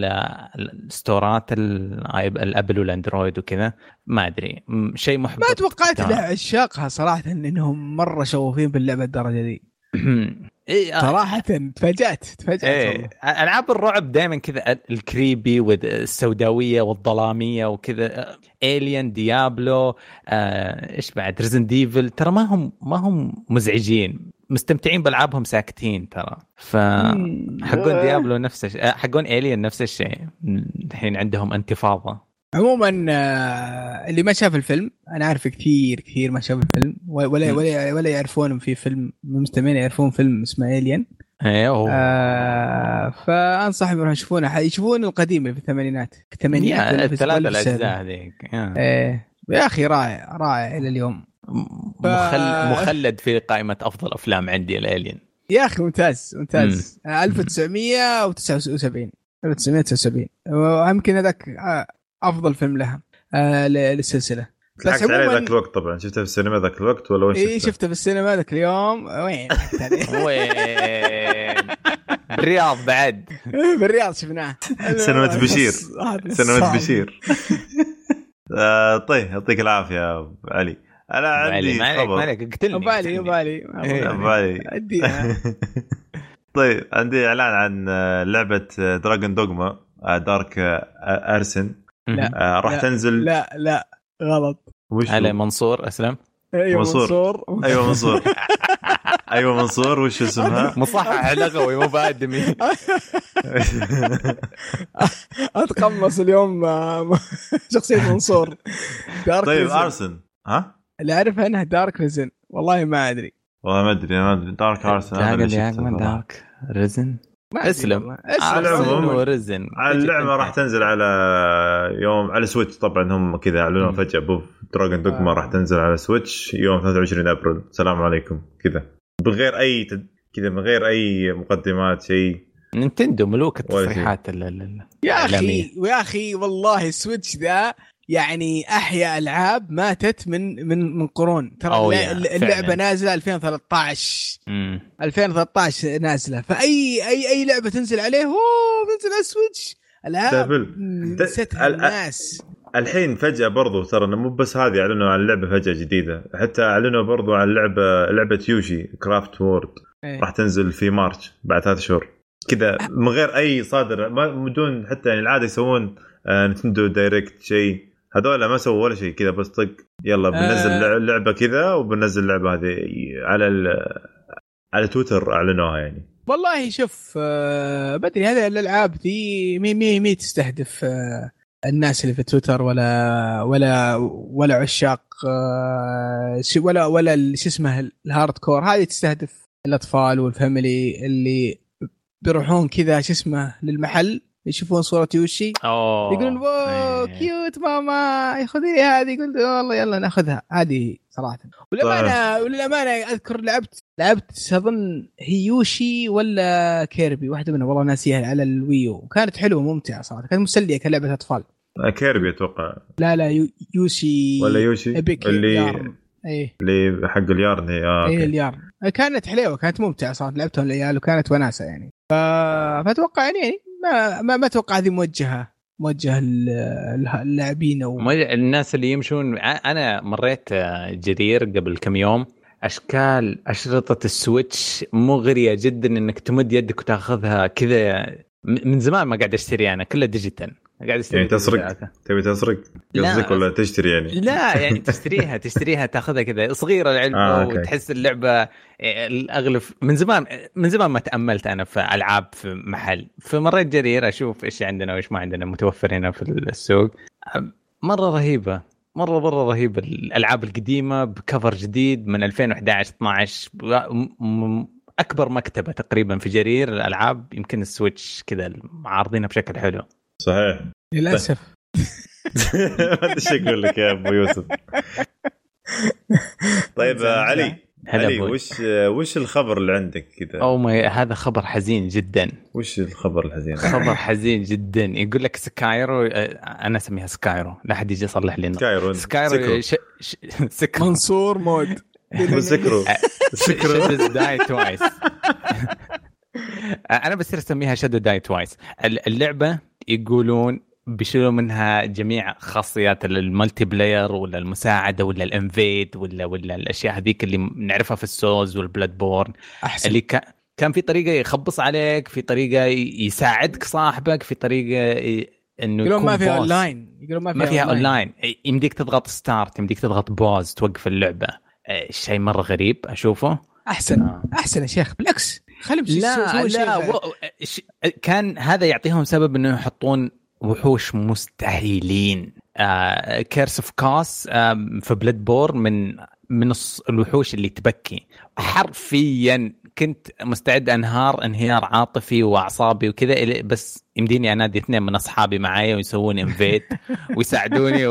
الستورات الأبل والأندرويد وكذا. ما أدري. شيء محبط. ما توقعت عشاقها صراحة إنهم مرة شغوفين باللعبة الدرجة دي. إيه آه. صراحة تفاجأت تفاجأت إيه ألعاب الرعب دائما كذا ال creepy والسوداوية والظلامية وكذا Alien Diablo آه إيش بعد؟ Resident Evil ترى ما هم ما هم مزعجين. مستمتعين بألعابهم ساكتين ترى. ف حقون Diablo نفس الشيء آه، حقون Alien نفس الشيء. الحين عندهم انتفاضة. عموما آه، اللي ما شاف الفيلم أنا عارف كثير كثير ما شاف الفيلم ولا ولا ولا يعرفون في فيلم المستمعين يعرفون فيلم اسمه الين أيوه آه فانصح يروحون يشوفونه يشوفون القديم اللي في الثمانينات في الثمانينات الثلاث الأجزاء هذيك إيه. يا أخي رائع رائع إلى اليوم. ف... مخل... مخلد في قائمة أفضل أفلام عندي الالين يا أخي ممتاز ممتاز. 1979 1979 ويمكن هذاك آه، أفضل فيلم لها. آه للسلسلة. بس عليه ذاك الوقت طبعا. شفته في السينما ذاك الوقت ولا وين شفته؟ اي شفته في السينما ذاك اليوم. وين؟ وين؟ بالرياض بعد. بالرياض شفناه. سينما بشير. سينما بشير. آه طيب يعطيك العافية أبو علي. أنا عندي ما عليك ما عليك قتلني أبو علي أبو علي. أبو علي. طيب عندي إعلان عن لعبة Dragon's Dogma Dark Arisen لا آه راح تنزل لا لا غلط. وش علي منصور أسلم. أيوه منصور, منصور. أيوه منصور. أيوه منصور. وش اسمها؟ مصحح لغوي مو بادمي. أتقمص اليوم شخصية منصور. Dark طيب Arisen. ها؟ اللي اعرفها انها Dark Risen والله ما أدري. والله ما أدري ما أدري. Dark Arisen Dark Risen أسلم. أسلم. و Risen. اللعبة راح تنزل على يوم على Switch طبعا هم كذا أعلنوا فجأة بوف Dragon's Dogma راح تنزل على Switch يوم 23 أبريل. السلام عليكم. كذا. بغير أي كذا من غير أي مقدمات شيء. Nintendo ملوك التصريحات يا أخي ويا أخي والله ال Switch ذا يعني احيا ألعاب ماتت من من من قرون. ترى اللعبة فعلا. نازلة 2013 مم. 2013 نازلة. فأي أي أي لعبة تنزل عليه اوه تنزل على ال Switch العاب نسيتها الناس. الحين فجأة برضو ترى مو بس هذه أعلنوا عن لعبة فجأة جديدة. حتى أعلنوا برضو عن لعبة لعبة Yoshi Crafted World إيه. راح تنزل في March بعد ثلاث شهور. كذا من غير أي صادر ما بدون حتى يعني العادة يسوون آه Nintendo Direct شيء. هذول ما سووا ولا شيء كذا بس طق يلا بننزل آه. لعبة كذا وبننزل اللعبه هذه على ال- على تويتر أعلنوها يعني والله شوف آه، بدري هذه الألعاب دي مي مي مي تستهدف آه، الناس اللي في تويتر ولا ولا ولا عشاق آه، ولا ولا شو اسمه ال hardcore هذه تستهدف الأطفال وال family اللي بيروحون كذا شو اسمه للمحل يشوفون صورة Yoshi؟ أوه. يقولون wow إيه. cute ماما خذي هذه. يقول والله يلا ناخذها. هذه صراحة. وللأمانة وللأمانة أذكر لعبت لعبت أظن هي Yoshi ولا Kirby واحدة منهم والله ناسيها على ال Wii U. وكانت حلوة ممتعة صراحة. كانت مسلية كلعبة أطفال. آه، Kirby أتوقع. لا لا يو Yoshi ولا Yoshi؟ اللي yarn. إيه. اللي حق ال yarn هي آه إيه. ال yarn. كانت حلوة كانت ممتعة صراحة. لعبتها العيال وكانت وناسة يعني. ف... فأتوقع يعني ما ما, ما أتوقع هذه موجهة موجهة لل- اللاعبين أو الناس اللي يمشون أنا مريت آه، جرير قبل كم يوم. أشكال أشرطة ال Switch مغريه جدا إنك تمد يدك وتاخذها كذا من زمان ما قاعد أشتري أنا كله digital. قاعد اشتري يعني تسرق. تبي تسرق لا. قصدك ولا تشتري يعني لا يعني تشتريها تشتريها تاخذها كذا صغيرة العلبة آه،. وتحس اللعبة إيه، الاغلب من زمان من زمان ما تأملت أنا في ألعاب في محل فمريت جرير أشوف إيش عندنا وإيش ما عندنا متوفر هنا في السوق مرة رهيبة مره مرة رهيبة الألعاب القديمة ب cover جديد من 2011 12 م- م- أكبر مكتبة تقريبا في جرير الألعاب يمكن ال Switch كذا عارضينها بشكل حلو صحيح. للأسف. ما أدري إيش أقول لك يا أبو يوسف. طيب آه، علي هلا علي. وش آه، وش الخبر اللي عندك كذا؟ أو ماي هذا خبر حزين جدا. وش الخبر الحزين؟ خبر حزين جدا. يقول لك سكايرو آه، أنا أسميها سكايرو. لا حد يجي يصلح لي سكايرو ش... ش... سكرو. منصور مود. سكرو. سكرو. Shadow Die Twice أنا بصير أسميها Shadow Die Twice اللعبة يقولون بيشيلوا منها جميع خاصيات ال multiplayer ولا المساعدة ولا ال invade ولا ولا الأشياء هذيك اللي نعرفها في ال Souls وال Bloodborne. أحسن. اللي كان كان في طريقة يخبص عليك في طريقة يساعدك صاحبك في طريقة إنه يقولون ما فيها. اونلاين يقولون ما فيها, ما فيها اونلاين يمديك تضغط start يمديك تضغط pause توقف اللعبة. شيء مرة غريب أشوفه. أحسن. آه. أحسن يا شيخ بالعكس. خليهم لا لا. و... ش- كان هذا يعطيهم سبب إنه يحطون وحوش مستحيلين آه Curse of Kos آه في Bloodborne من من الوحوش اللي تبكي حرفيا كنت مستعد أنهار انهيار عاطفي وأعصابي وكذا بس يمديني أنادي اثنين من أصحابي معايا ويسوون invite ويساعدوني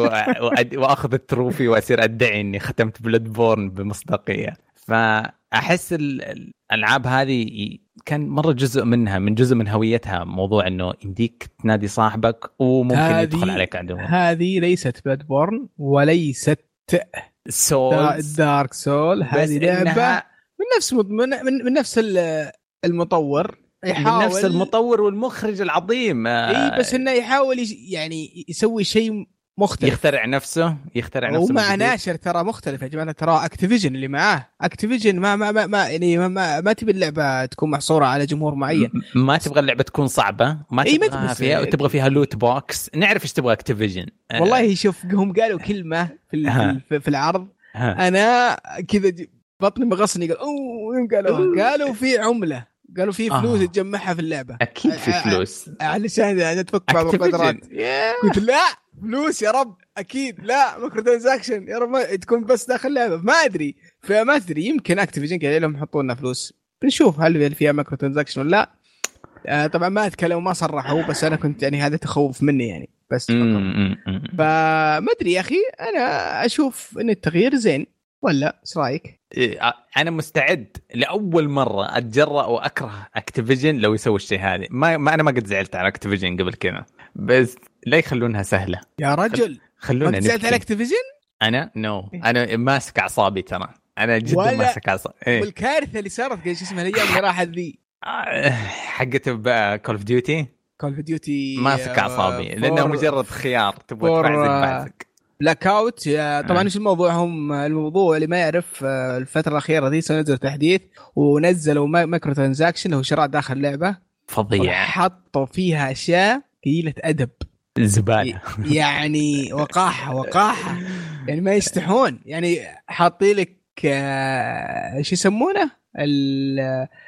وأخذ ال trophy واصير أدعي إني ختمت Bloodborne بمصداقية فأحس ال- الألعاب هذه كان مرة جزء منها من جزء من هويتها موضوع إنه يمديك تنادي صاحبك وممكن هذه- يدخل عليك عدو. هذه ليست Bloodborne وليست Souls Dark Soul هذه لعبة من نفس من, من, من نفس ال- المطور يحاول من نفس المطور والمخرج العظيم. إي بس إنه يحاول يعني يسوي شيء مختلف. يخترع نفسه يخترع نفسه ومع. ناشر ترى مختلف يا جماعة. ترى Activision اللي معاه. Activision ما ما ما, ما يعني ما, ما, ما تبي اللعبة تكون محصورة على جمهور معين. ما تبغى اللعبة تكون صعبة. ما ما تبغى تبغى- فيها. تبغى فيها loot box نعرف إيش تبغى Activision والله شوف هم قالوا كلمة في ها. في, في العرض. ها. أنا كذا بطني مغصني. قال أوه قالوا؟ قالوا في عملة. قالوا في فلوس آه. تجمعها في اللعبة. أكيد في فلوس. علشان تفك بعض القدرات. قلت لا! فلوس يا رب أكيد. لا microtransaction يا رب تكون بس داخل لعبة. ما أدري. فما أدري. يمكن Activision قال لهم يحطوا لنا فلوس. بنشوف هل فيها microtransaction ولا لا. آه طبعا ما اتكلموا ما صرحوا بس أنا كنت يعني هذا تخوف مني يعني. بس. فما أدري يا أخي. أنا أشوف إن التغيير زين. ولا؟ إيش رأيك؟ إيه، أنا مستعد لأول مرة أتجرأ وأكره Activision لو يسوي الشيء هذا ما, ما أنا ما قد زعلت على Activision قبل كذا. بس لا يخلونها سهلة. يا رجل خلونا ما زعلت على. Activision؟ أنا؟ no أنا ماسك أعصابي ترى. أنا جدا ولا- ماسك أعصابي. إيه. والكارثة اللي صارت شو اسمها الأيام اللي راحت ذي. آه، حقت Call of Duty Call of Duty ماسك أعصابي. لأنه مجرد خيار تبغى تبعزق بعزق. Blackout طبعا إيش الموضوع هم الموضوع اللي ما يعرف آه، الفترة الأخيرة دي سنزل تحديث ونزلوا microtransaction هو شراء داخل اللعبة. فظيع. حطوا فيها أشياء قليلة أدب. زبالة. يعني وقاحة وقاحة. يعني ما يستحون. يعني حاطين لك آه، شو يسمونه؟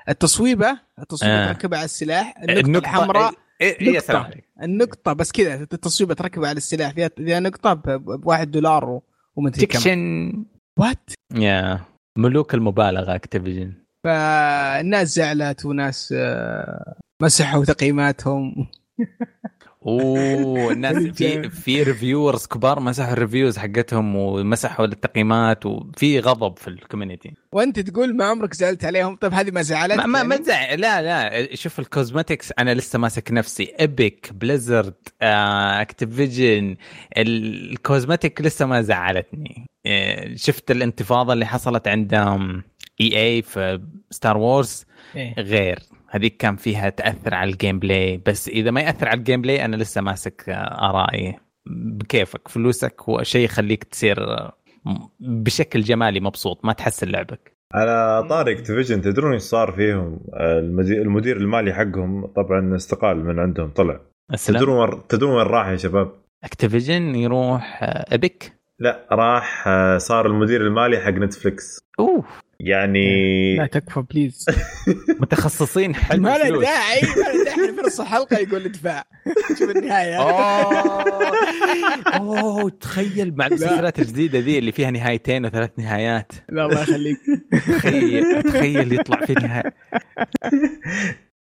التصويبة التصويبة آه. تركبها على السلاح. النقطة, النقطة. الحمراء. إيه إيه نقطة. النقطة بس كذا التصويبة تركبها على السلاح. فيها, فيها نقطة بواحد دولار ومدري كم. تكشن what يا ملوك المبالغة Activision. فالناس زعلت وناس آه، مسحوا تقييماتهم أوه الناس في في reviewers كبار مسحوا ال reviews حقتهم ومسحوا التقييمات وفي غضب في ال community وأنت تقول ما عمرك زعلت عليهم؟ طيب هذه ما زعلت ما ما, ما زعل لا لا. شوف ال cosmetics أنا لسه ماسك نفسي. Epic Blizzard Activision ال cosmetic لسه ما زعلتني. آه، شفت الانتفاضة اللي حصلت عند EA في Star Wars إيه؟ غير. هذيك كان فيها تأثر على ال gameplay بس إذا ما يأثر على ال gameplay أنا لسه ماسك آرائي. بكيفك فلوسك هو شيء يخليك تصير بشكل جمالي مبسوط. ما تحسن لعبك على طاري Activision تدرون إيش صار فيهم؟ المدير المالي حقهم طبعا استقال من عندهم طلع. تدرون تدرون وين راح يا شباب؟ Activision يروح Epic لا راح صار المدير المالي حق Netflix أوه. يعني لا تكفى please متخصصين حل ما له داعي ما له داعي. في نص الحلقة يقول ادفع. شوف النهاية. أوه تخيل مع المسلسلات الجديدة ذي اللي فيها نهايتين وثلاث نهايات. لا الله يخليك. تخيل تخيل يطلع في نهاية.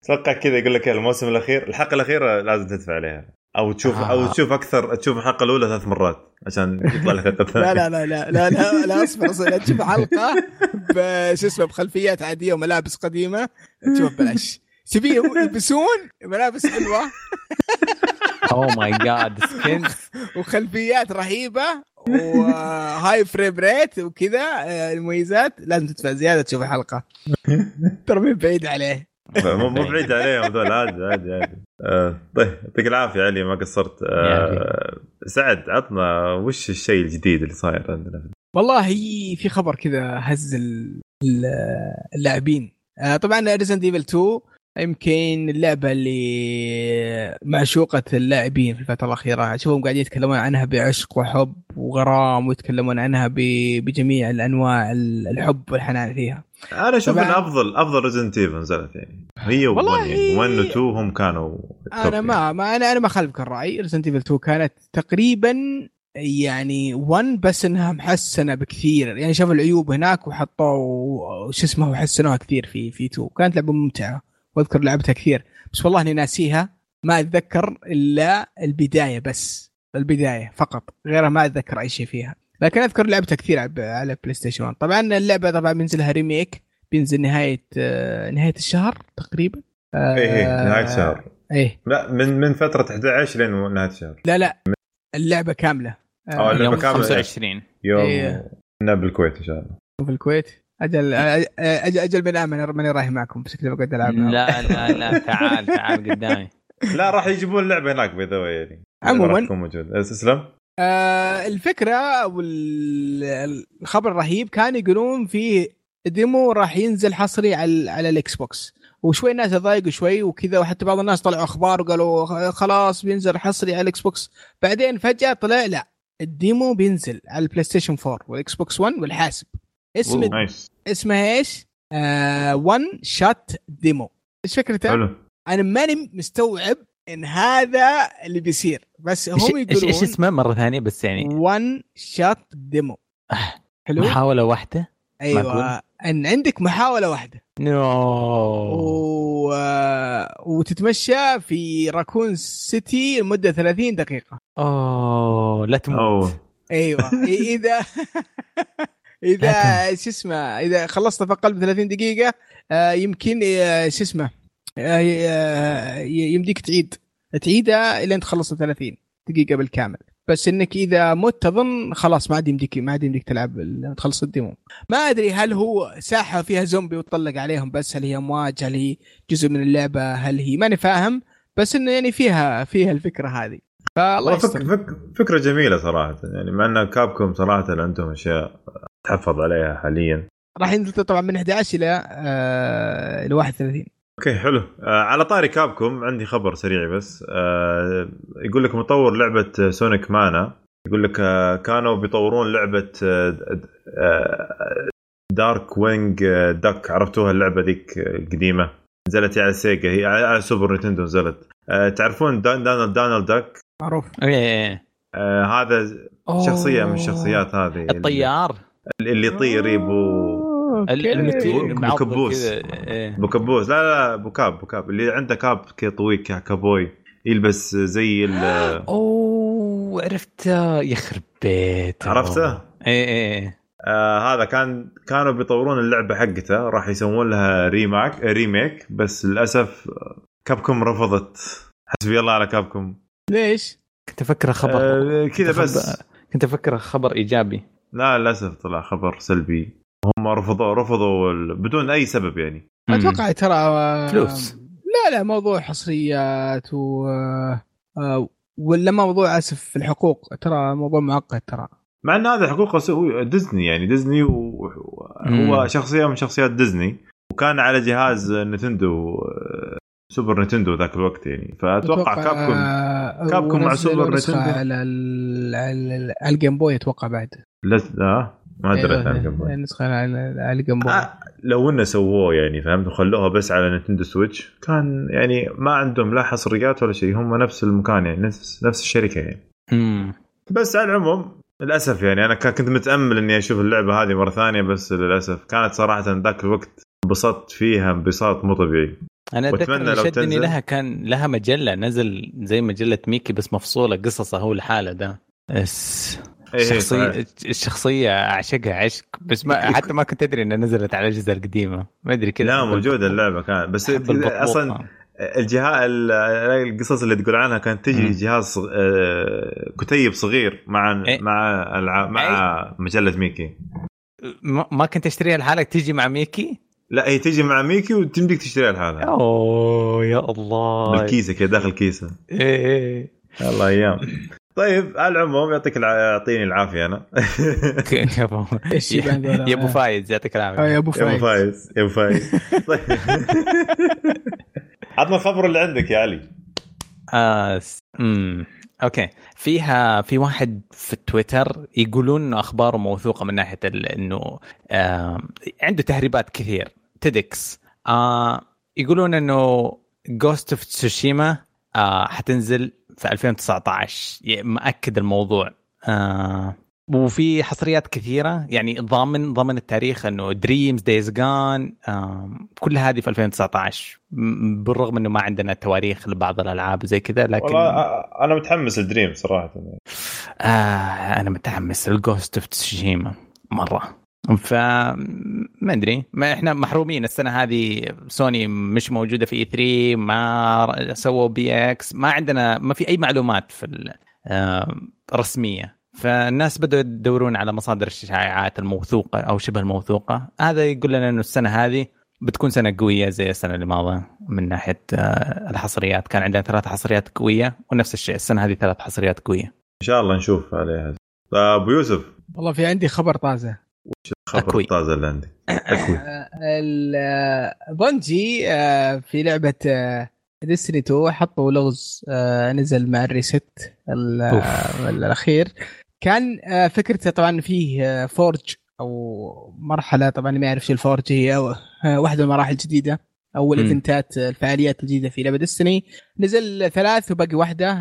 أتوقع كذا يقول لك الموسم الأخير الحلقة الأخيرة لازم تدفع عليها. أو تشوف آه. أو تشوف أكثر تشوف الحلقة الأولى ثلاث مرات عشان يطلع لك لا لا لا لا لا لا, لا أصبر أصبر تشوف حلقة بش اسمه بخلفيات عادية وملابس قديمة. تشوف بلاش. تبي يلبسون؟ ملابس حلوة. oh my god skin وخلفيات رهيبة و high frame rate وكذا آه، المميزات. لازم تدفع زيادة تشوف الحلقة. ترى من بعيد عليه. مو بعيد عليهم هذول عادي عادي عادي. آه طيب يعطيك العافية علي ما قصرت. آه سعد عطنا وش الشيء الجديد اللي صاير عندنا؟ والله في خبر كذا هز اللاعبين. آه طبعا Resident Evil 2 يمكن اللعبة اللي معشوقة اللاعبين في الفترة الأخيرة. اشوفهم قاعدين يتكلمون عنها بعشق وحب وغرام ويتكلمون عنها بجميع الأنواع الحب والحنان فيها. أنا أشوف إن أفضل أفضل Resident Evil نزلت يعني. هي و1 1 و 2 هم كانوا أنا ما, يعني. ما أنا أنا ما خالفك الرأي. Resident Evil 2 كانت تقريبا يعني 1 بس إنها محسنة بكثير. يعني شافوا العيوب هناك وحطوا شو اسمه وحسنوها كثير في في 2 كانت لعبة ممتعة. وأذكر لعبتها كثير. بس والله إني ناسيها. ما أتذكر إلا البداية بس. البداية فقط. غيرها ما أتذكر أي شيء فيها. لكن أذكر لعبتها كثير على PlayStation 1 طبعا اللعبة طبعا بينزلها remake بينزل نهاية آه، نهاية الشهر تقريبا. إيه إيه نهاية الشهر. إيه. لا من من فترة 11 لين نهاية الشهر. لا لا اللعبة كاملة. آه اللعبة كاملة. 25 يوم إيه. بالكويت إن شاء الله. في الكويت أجل أجل, أجل من آمن ماني رايح معكم بس كذا بقعد ألعب لا لا لا تعال تعال قدامي. لا راح يجيبون اللعبه هناك باي ذا يعني. عموما. موجود اسلم آه الفكرة والخبر الرهيب كان يقولون في demo راح ينزل حصري على على ال Xbox وشوي الناس تضايقوا شوي وكذا وحتى بعض الناس طلعوا أخبار وقالوا خلاص بينزل حصري على ال Xbox بعدين فجأة طلع لا ال demo بينزل على ال PlayStation 4 وال Xbox One والحاسب اسم اسمه إيش؟ one shot demo إيش فكرته؟ حلو. أنا ماني مستوعب إن هذا اللي بيصير. بس هم يقولون إيش اسمه مرة ثانية؟ بس يعني one shot demo حلو؟ محاولة واحدة؟ أيوه. إن عندك محاولة واحدة. no. و... وتتمشى في Raccoon City لمدة 30 دقيقة. أوه لا تموت. أوه. أيوه. إذا إذا شو اسمه إذا خلصت أقل من 30 دقيقة آه، يمكن آه، شو اسمه يمديك تعيد. تعيدها إلى انت تخلص 30 دقيقة بالكامل. بس إنك إذا مت اظن خلاص ما عاد يمديك ما عاد يمديك تلعب تخلص الديمو ما أدري هل هو ساحة فيها زومبي وتطلق عليهم بس هل هي أمواج هل هي جزء من اللعبة هل هي؟ ماني فاهم. بس إنه يعني فيها فيها الفكرة هذه. فالله فك فك فكرة جميلة صراحة. يعني مع أن Capcom صراحة عندهم أشياء تحفظ عليها حاليا. راح ينزل طبعا من 11 إلى آه إلى 31 okay حلو. آه على طاري Capcom عندي خبر سريع بس. آه يقول لك مطور لعبة Sonic Mania. يقول لك آه كانوا بيطورون لعبة آه آه Darkwing Duck عرفتوها اللعبة ذيك القديمه نزلت على Sega. هي على Super Nintendo نزلت. آه تعرفون Donald Donald Duck؟ معروف. آه هذا شخصية من الشخصيات هذه. الطيار؟ اللي يطير يبو. بوكبوس بوكبوس لا لا بوكاب بوكاب اللي عنده كاب كي طويل كابوي يلبس زي ال أوه عرفته. يخرب بيته عرفته؟ إيه إيه آه هذا كان كانوا بيطورون اللعبة حقته. راح يسوون لها ريماك ريميك. بس للأسف كابكم رفضت. حسبي الله على كابكم ليش؟ كنت افكره خبر. آه كذا بس. كنت افكره خبر إيجابي. لا للأسف طلع خبر سلبي. هم رفضوا رفضوا بدون أي سبب يعني. أتوقع ترى فلوس. لا لا موضوع حصريات و آه، ولا موضوع أسف في الحقوق. ترى موضوع معقد ترى. مع إن هذا حقوق هو ديزني يعني ديزني وهو شخصية من شخصيات ديزني. وكان على جهاز Nintendo Super Nintendo ذاك الوقت يعني. فأتوقع Capcom آه Capcom مع Super Nintendo. على على ال Game Boy أتوقع بعد. لا ما دريت عن ال Game Boy النسخه على ال Game Boy آه لو إنه سووه يعني فهمت؟ وخلوها بس على Nintendo Switch. كان يعني ما عندهم لا حصريات ولا شيء هم نفس المكان يعني نفس نفس الشركة يعني. مم. بس على العموم للأسف يعني أنا كنت متأمل إني أشوف اللعبة هذه مرة ثانية بس للأسف كانت صراحة ذاك الوقت انبسطت فيها انبساط مو طبيعي. أنا أتذكر لو شدني لها كان لها مجلة نزل زي مجلة ميكي بس مفصولة قصصها هو لحاله ده. إيه الشخصية الشخصية أعشقها عشق. بس ما حتى ما كنت أدري إنها نزلت على الأجهزة القديمة. ما أدري كذا لا موجودة اللعبة كان. بس أصلا الجهاز القصص اللي تقول عنها كانت تجي م. جهاز آه، كتيب صغير مع إيه؟ مع العاب مع إيه؟ مجلة ميكي. ما كنت أشتريها لحالك؟ تجي مع ميكي؟ لا هي تجي مع ميكي وتمديك تشتريها لحالها. أوه يا الله. بالكيسة كذا داخل كيسة. إيه إيه. الله أيام. طيب على العموم يعطيك يعطيني العافية أنا. يا ابو فايز يعطيك العافية. يا أبو فايز. يا أبو فايز. طيب. عطنا الخبر اللي عندك يا علي. آه امم okay. فيها في واحد في تويتر يقولون إنه أخباره موثوقة من ناحية إنه آه عنده تسريبات كثير. تيدكس آه يقولون إنه Ghost of Tsushima آه حتنزل في 2019 مأكد الموضوع. آه وفي حصريات كثيرة. يعني ضامن ضمن التاريخ إنه Dreams Days Gone كل هذه في 2019 بالرغم إنه ما عندنا تواريخ لبعض الألعاب زي كذا لكن والله أنا متحمس ل Dream صراحة. آه أنا متحمس ل Ghost of Tsushima مرة. ف ما أدري. ما إحنا محرومين السنة هذه. سوني مش موجودة في E3 ما سووا PSX. ما عندنا ما في أي معلومات في رسمية. فالناس بدأوا يدورون على مصادر الشائعات الموثوقة أو شبه الموثوقة. هذا يقول لنا أنه السنة هذه بتكون سنة قوية زي السنة اللي من ناحية آه، الحصريات. كان عندنا ثلاث حصريات قوية ونفس الشيء. السنة هذه ثلاث حصريات قوية. إن شاء الله نشوف عليها. أبو يوسف. والله في عندي خبر طازة. وش الخبر أكوي. الطازة اللي عندك؟ أكوي. Bungie آه، في لعبة Destiny 2 حطوا لغز آه، نزل مع ال reset الأخير. كان آه، فكرته طبعا فيه forge آه، أو مرحلة طبعا ما يعرف شو ال forge هي واحدة من المراحل الجديدة أو الايفنتات الفعاليات الجديدة في لعبة Destiny نزل ثلاث وباقي واحدة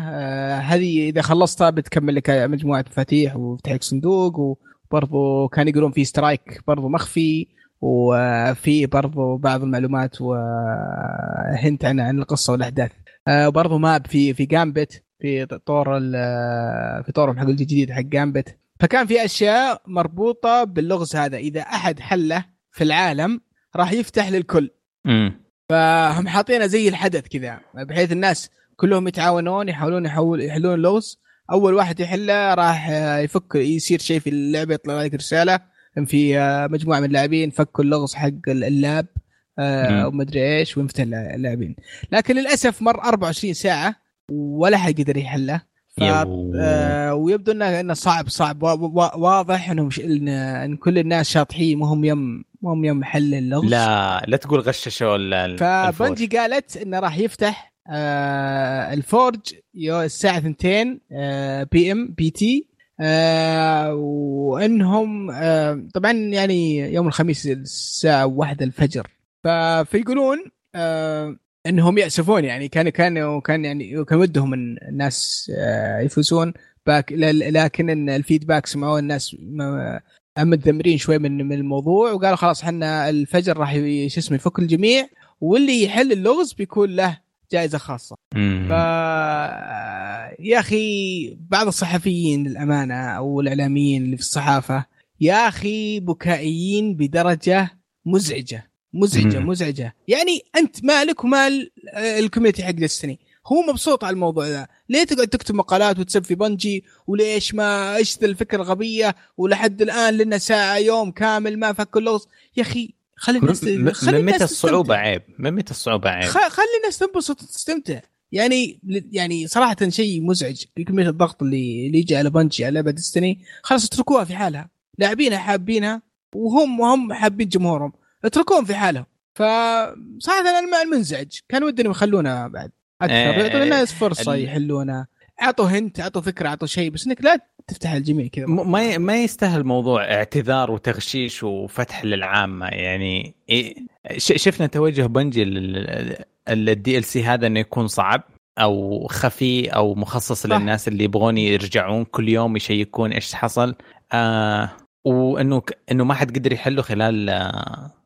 هذه إذا خلصتها بتكمل لك مجموعة مفاتيح وتفتح لك صندوق وبرضه كان يقولون في سترايك برضه مخفي وفي برضو بعض المعلومات وهنت عن عن القصة والأحداث. وبرضو ماب في في جامبت في طور في طورهم حق الجديد حق جامبت فكان في أشياء مربوطة باللغز هذا. إذا أحد حله في العالم راح يفتح للكل. امم فهم حاطينه زي الحدث كذا بحيث الناس كلهم يتعاونون يحاولون يحول يحلون اللغز أول واحد يحله راح يفك يصير شيء في اللعبة يطلع لك رسالة. في آه، مجموعة من اللاعبين فكوا اللغز حق اللاب آه ومدري إيش وينفتح اللاعبين. لكن للأسف مر 24 ساعة ولا حد قدر يحله. ف... آه ويبدو إنه إنه صعب صعب. واضح إنهم ش... إن كل الناس شاطحين ما هم يم ما هم يم حل اللغز. لا لا تقول غششوا ف Bungie قالت إنه راح يفتح آه ال forge الساعة 2 آه PM PT آه وإنهم آه طبعا يعني يوم الخميس الساعة 1 الفجر. فيقولون آه إنهم يأسفون يعني كان كان كان يعني كان ودهم الناس آه يفوزون لكن ال feedback سمعوه الناس متذمرين شوي من من الموضوع وقالوا خلاص إحنا الفجر راح شو اسمه يفك الجميع واللي يحل اللغز بيكون له جائزة خاصة. ف يا أخي بعض الصحفيين للأمانة أو الإعلاميين اللي في الصحافة يا أخي بكائيين بدرجة مزعجة مزعجة مم. مزعجة. يعني أنت مالك ومال ال community حق Destiny. هو مبسوط على الموضوع ذا. ليه تقعد تكتب مقالات وتسب في Bungie وليش ما إيش ذا الفكرة الغبية ولحد الآن لنا ساعة يوم كامل ما فك اللغز؟ يا أخي خلي الناس من متى الصعوبة عيب؟ من متى الصعوبة عيب؟ خلي الناس تنبسط وتستمتع. يعني يعني صراحة شيء مزعج. بكميه الضغط اللي اللي يجي على بنجي على لعبة ديستني خلاص اتركوها في حالها. لاعبينها حابينها وهم وهم حابين جمهورهم. اتركوهم في حالهم. فصراحه أنا منزعج كان ودي إنهم يخلونا بعد. أكثر. يعطوا الناس فرصة يحلونها أعطوا هنت أعطوا فكرة أعطوا شيء. بس إنك لا تفتح الجميع كذا ما ما يستاهل موضوع اعتذار وتغشيش وفتح للعامه يعني إيه شفنا توجه Bungie ال DLC هذا إنه يكون صعب أو خفي أو مخصص صح. للناس اللي يبغون يرجعون كل يوم يشيكون إيش حصل. آه وإنه إنه ما حد قدر يحله خلال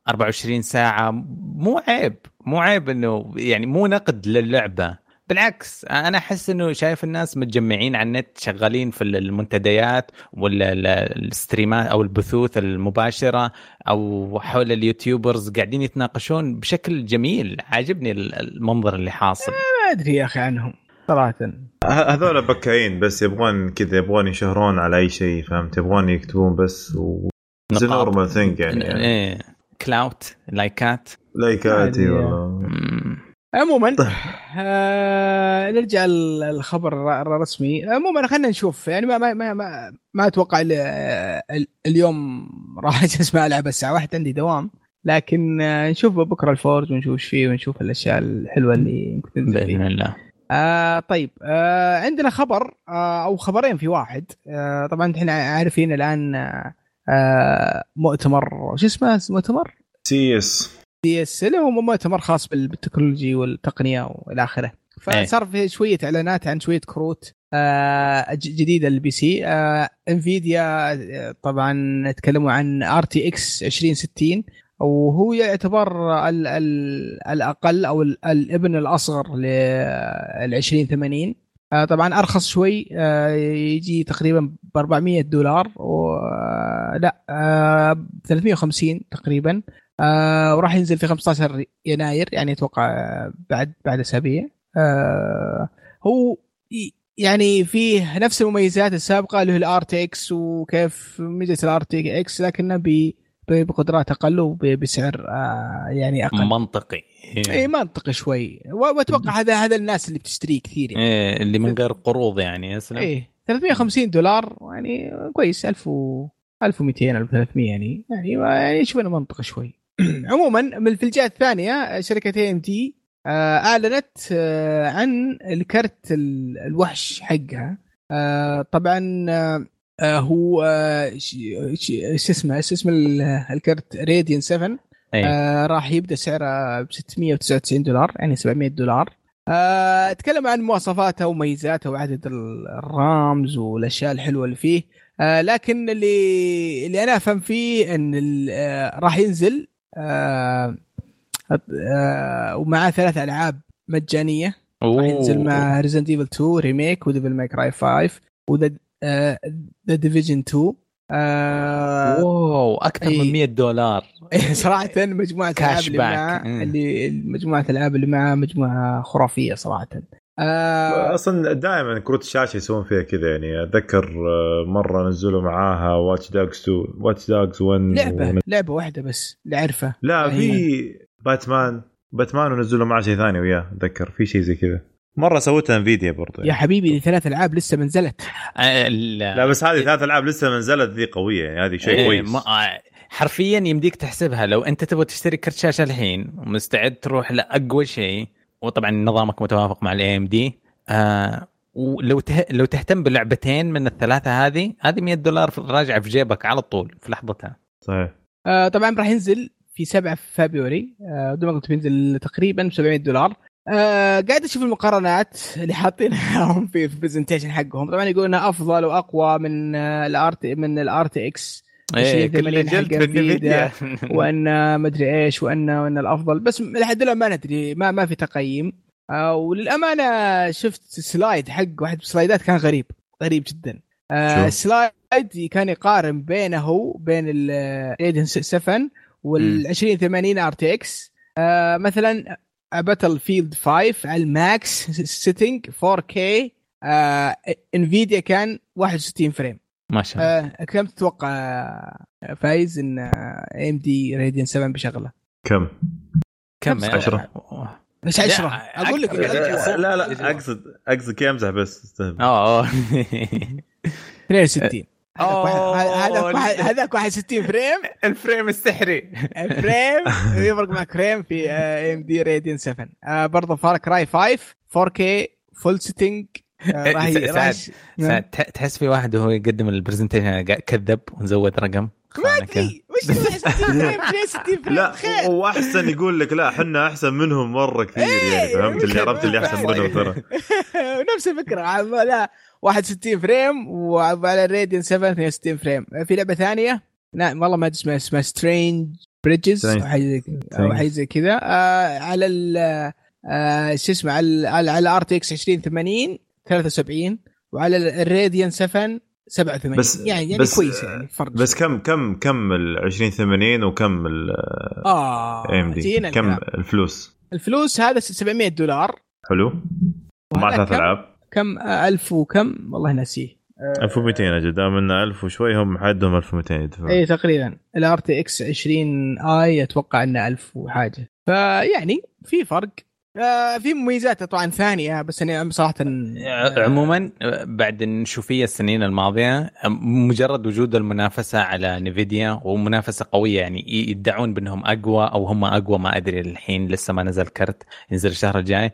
24 ساعة. مو عيب مو عيب إنه يعني مو نقد للعبة. بالعكس أنا أحس إنه شايف الناس متجمعين على النت شغالين في المنتديات ولا الستريمات أو البثوث المباشرة أو حول ال YouTubers قاعدين يتناقشون بشكل جميل. عاجبني المنظر اللي حاصل. ما أدري يا أخي عنهم صراحة. هذول بكاين بس يبغون كذا يبغون يشهرون على أي شيء فهمت؟ يبغون يكتبون بس و normal thing يعني. إيه. clout لايكات. لايكات اي والله. عموما طيب. آه نرجع للخبر الرسمي. عموما خلينا نشوف يعني ما ما ما, ما, ما أتوقع اليوم راح أسمع العب الساعة 1 عندي دوام. لكن آه نشوف بكرة ال forge ونشوف إيش فيه ونشوف الأشياء الحلوة اللي يمكن تنزل بإذن الله. آه طيب آه عندنا خبر آه أو خبرين في واحد. آه طبعا إحنا عارفين الآن آه مؤتمر شو اسمه مؤتمر؟ CES. CES اللي هو مؤتمر خاص بالتكنولوجي والتقنية والى آخره. فصار في شوية إعلانات عن شوية كروت آه جديدة لل PC. آه Nvidia طبعا تكلموا عن RTX 2060 وهو يعتبر ال ال الأقل أو الابن الأصغر لل 2080 آه طبعا أرخص شوي آه يجي تقريبا ب 400 دولار و آه لا آه 350 تقريبا. آه وراح ينزل في 15 يناير يعني أتوقع بعد بعد أسابيع. آه هو يعني فيه نفس المميزات السابقة اللي هو ال RTX وكيف ميزة ال RTX لكنه بقدرات أقل وبسعر آه يعني أقل. منطقي. اي منطقي شوي. وأتوقع هذا هذا الناس اللي بتشتريه كثير يعني. إيه اللي من غير قروض يعني اسلم إيه 350 دولار يعني كويس 1000 و 1200 1300 يعني. يعني يعني شوف منطقي شوي. عموما من في الجهه الثانية شركة ام تي أعلنت آه، عن الكرت الوحش حقها. آه، طبعا آه، هو شو اسمه إيش اسم الكرت؟ راديان 7 أيه. راح يبدأ سعره ب 699 دولار يعني 700 دولار. اتكلم عن مواصفاته وميزاته وعدد الرامز والأشياء الحلوة اللي فيه. لكن اللي اللي أنا أفهم فيه إن راح ينزل آه آه ومعاه ثلاث ألعاب مجانية. راح ينزل مع Resident Evil 2 Remake و Devil May Cry 5 و The The Division 2 آه واو أكثر من 100 دولار. صراحة مجموعة الالعاب اللي معاه اللي مجموعة الالعاب اللي معاه مجموعة خرافية صراحة. آه أصلا دائما كروت الشاشة يسوون فيها كذا يعني. أتذكر آه، مرة نزلوا معاها Watch Dogs 2 Watch Dogs 1 لعبة و... لعبة واحدة بس اللي اعرفه لا في Batman Batman ونزلوا معاه شيء ثاني وياه أتذكر. في شيء زي كذا. مرة سوتها Nvidia برضو يا حبيبي دي ثلاث ألعاب لسه ما نزلت. آه، لا بس هذه ثلاث ألعاب لسه ما نزلت ذي قوية يعني هذه شيء إيه، كويس. ما- آه، حرفيا يمديك تحسبها. لو أنت تبغى تشتري كرت شاشة الحين ومستعد تروح لأقوى شيء وطبعا نظامك متوافق مع ال AMD ولو ته... لو تهتم بلعبتين من الثلاثة هذه هذه 100 دولار في- راجعة في جيبك على طول في لحظتها. صحيح. آه طبعا راح ينزل في 7 فبراير آه دوما قلت بينزل تقريبا ب 700 دولار. آه قاعد أشوف المقارنات اللي حاطينها هم في في ال presentation حقهم. طبعا يقول انها أفضل وأقوى من آه، الار من ال RTX إيه 20 كل جلد في نفيديا وأن مدري إيش وان وأن الأفضل. بس لحد الآن ما ندري ما ما في تقييم. آه وللأمانة شفت slide حق واحد من ال slides كان غريب غريب جدا. آه؟ ال slide كان يقارن بينه وبين الراديون 7 وال 2080 RTX مثلا Battlefield 5 على ال max setting 4K آه انفيديا كان 61 frame. ما شاء الله آه كم تتوقع آه، فايز ال AMD Radeon 7 بشغله كم؟ كم عشرة. مش 10 لا، أقول لك. لا لا أقصد أقصد كي أمزح بس. آه آه. 62 أوه. هذاك واحد هذاك 61 frame ال frame السحري frame يفرق معك frame في AMD Radeon 7 آه برضه Far Cry 5 4K full setting راح ي- راح سعد تح- تحس في واحد وهو يقدم ال presentation قاعد كذب ونزود رقم. ما أدري وش 61 frame 62 frame لا واحسن يقول لك لا إحنا أحسن منهم مرة كثير يعني إيه، فهمت اللي عرفت اللي أحسن منهم ترى. نفس الفكرة عم- لا 61 frame وعلى ال Radeon 7 62 frame. في لعبة ثانية؟ لا والله ما أدري اسمها اسمها Strange Brigade. أو حاجة زي كذا أو حاجة زي كذا. آه على ال آه شو اسمه على على على RTX 2080 73 وعلى ال Radeon 7 87 بس- يعني يعني بس- كويس يعني فرق. بس كم كم كم ال 2080 وكم ال آه AMD كم. الفلوس؟ الفلوس هذا 700 دولار. حلو. وهذا ثلاث؟ ألعاب. كم؟ آه، 1000 وكم؟ والله ناسيه. 1200 أجل دام انه 1000 وشوي هم حدهم 1200 يدفعون إي تقريبا. ال RTX 2080 أتوقع إنه 1000 وحاجة. فيعني في فرق. آه في مميزات طبعا ثانية بس أنا صراحة آه، عموما بعد نشوف السنين الماضية مجرد وجود المنافسة على نيفيديا ومنافسة قوية يعني يدعون بأنهم أقوى أو هم أقوى ما أدري الحين لسه ما نزل كرت ينزل الشهر الجاي.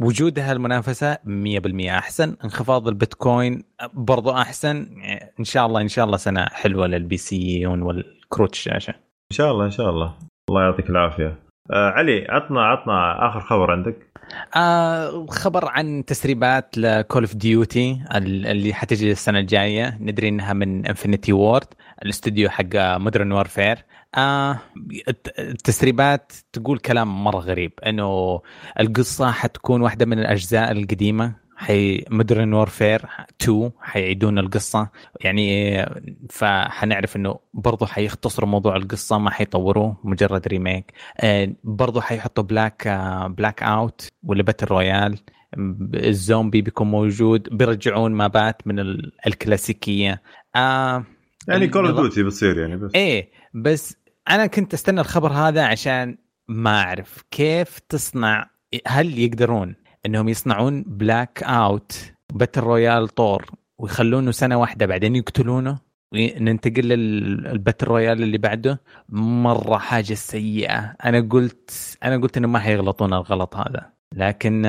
وجود هالمنافسة 100% أحسن انخفاض البيتكوين برضو أحسن. إن شاء الله إن شاء الله سنة حلوة لل PC يون والكروت الشاشة. إن شاء الله إن شاء الله. الله يعطيك العافية. آه علي عطنا عطنا آخر خبر عندك. آه خبر عن تسريبات ل Call of Duty اللي حتجي السنة الجاية. ندري إنها من Infinity Ward الاستوديو حق Modern Warfare آه الت- التسريبات تقول كلام مرة غريب إنه القصة حتكون واحدة من الأجزاء القديمة. حي Modern Warfare 2 حيعيدون القصة. يعني فحنعرف إنه برضه حيختصروا موضوع القصة ما حيطوروه مجرد remake آه، برضو حيحطوا Black Blackout ولا battle royale الزومبي بيكون موجود بيرجعون mapات من ال- الكلاسيكية. آه يعني Call of Duty بتصير يعني بس. إيه بس أنا كنت أستنى الخبر هذا عشان ما أعرف كيف تصنع هل يقدرون إنهم يصنعون Blackout battle royale طور ويخلونه سنة واحدة بعدين يقتلونه وننتقل لل battle royale اللي بعده. مرة حاجة سيئة. أنا قلت أنا قلت إنه ما حيغلطون الغلط هذا. لكن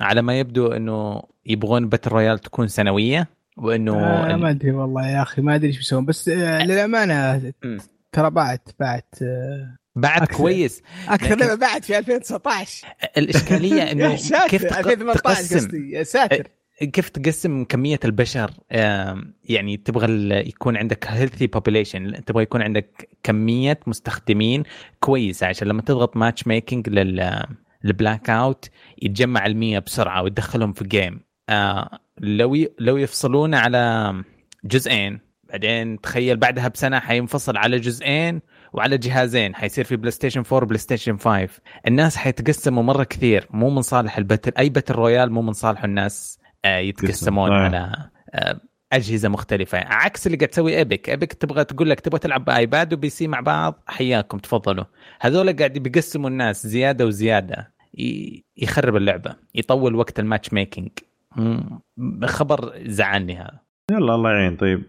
على ما يبدو إنه يبغون باتل رويال تكون سنوية وإنه آه ما أدري والله يا أخي ما أدري إيش بيسوون بس آه للأمانة. ترى باعت باعت آه بعد أكثر. كويس. أكثر لعبه باعت في 2019 الإشكالية إنه كيف تق- 2018 تقسم يا ساتر. كيف تقسم كمية البشر؟ يعني تبغى يكون عندك healthy population تبغى يكون عندك كمية مستخدمين كويسة عشان لما تضغط matchmaking لل ال Blackout يتجمع المية بسرعة وتدخلهم في game آه لو. لو يفصلون على جزئين بعدين تخيل بعدها بسنة حينفصل على جزئين وعلى جهازين حيصير في PlayStation 4 PlayStation 5 الناس حيتقسموا مرة كثير مو من صالح ال battle أي battle royale مو من صالح الناس آه يتقسمون. على آه أجهزة مختلفة. عكس اللي قاعد تسوي Epic Epic تبغى تقول لك تبغى تلعب ب iPad و PC مع بعض حياكم تفضلوا. هذول قاعد بيقسموا الناس زيادة وزيادة يخرب اللعبة يطول وقت ال matchmaking خبر زعلني هذا. يلا الله يعين. طيب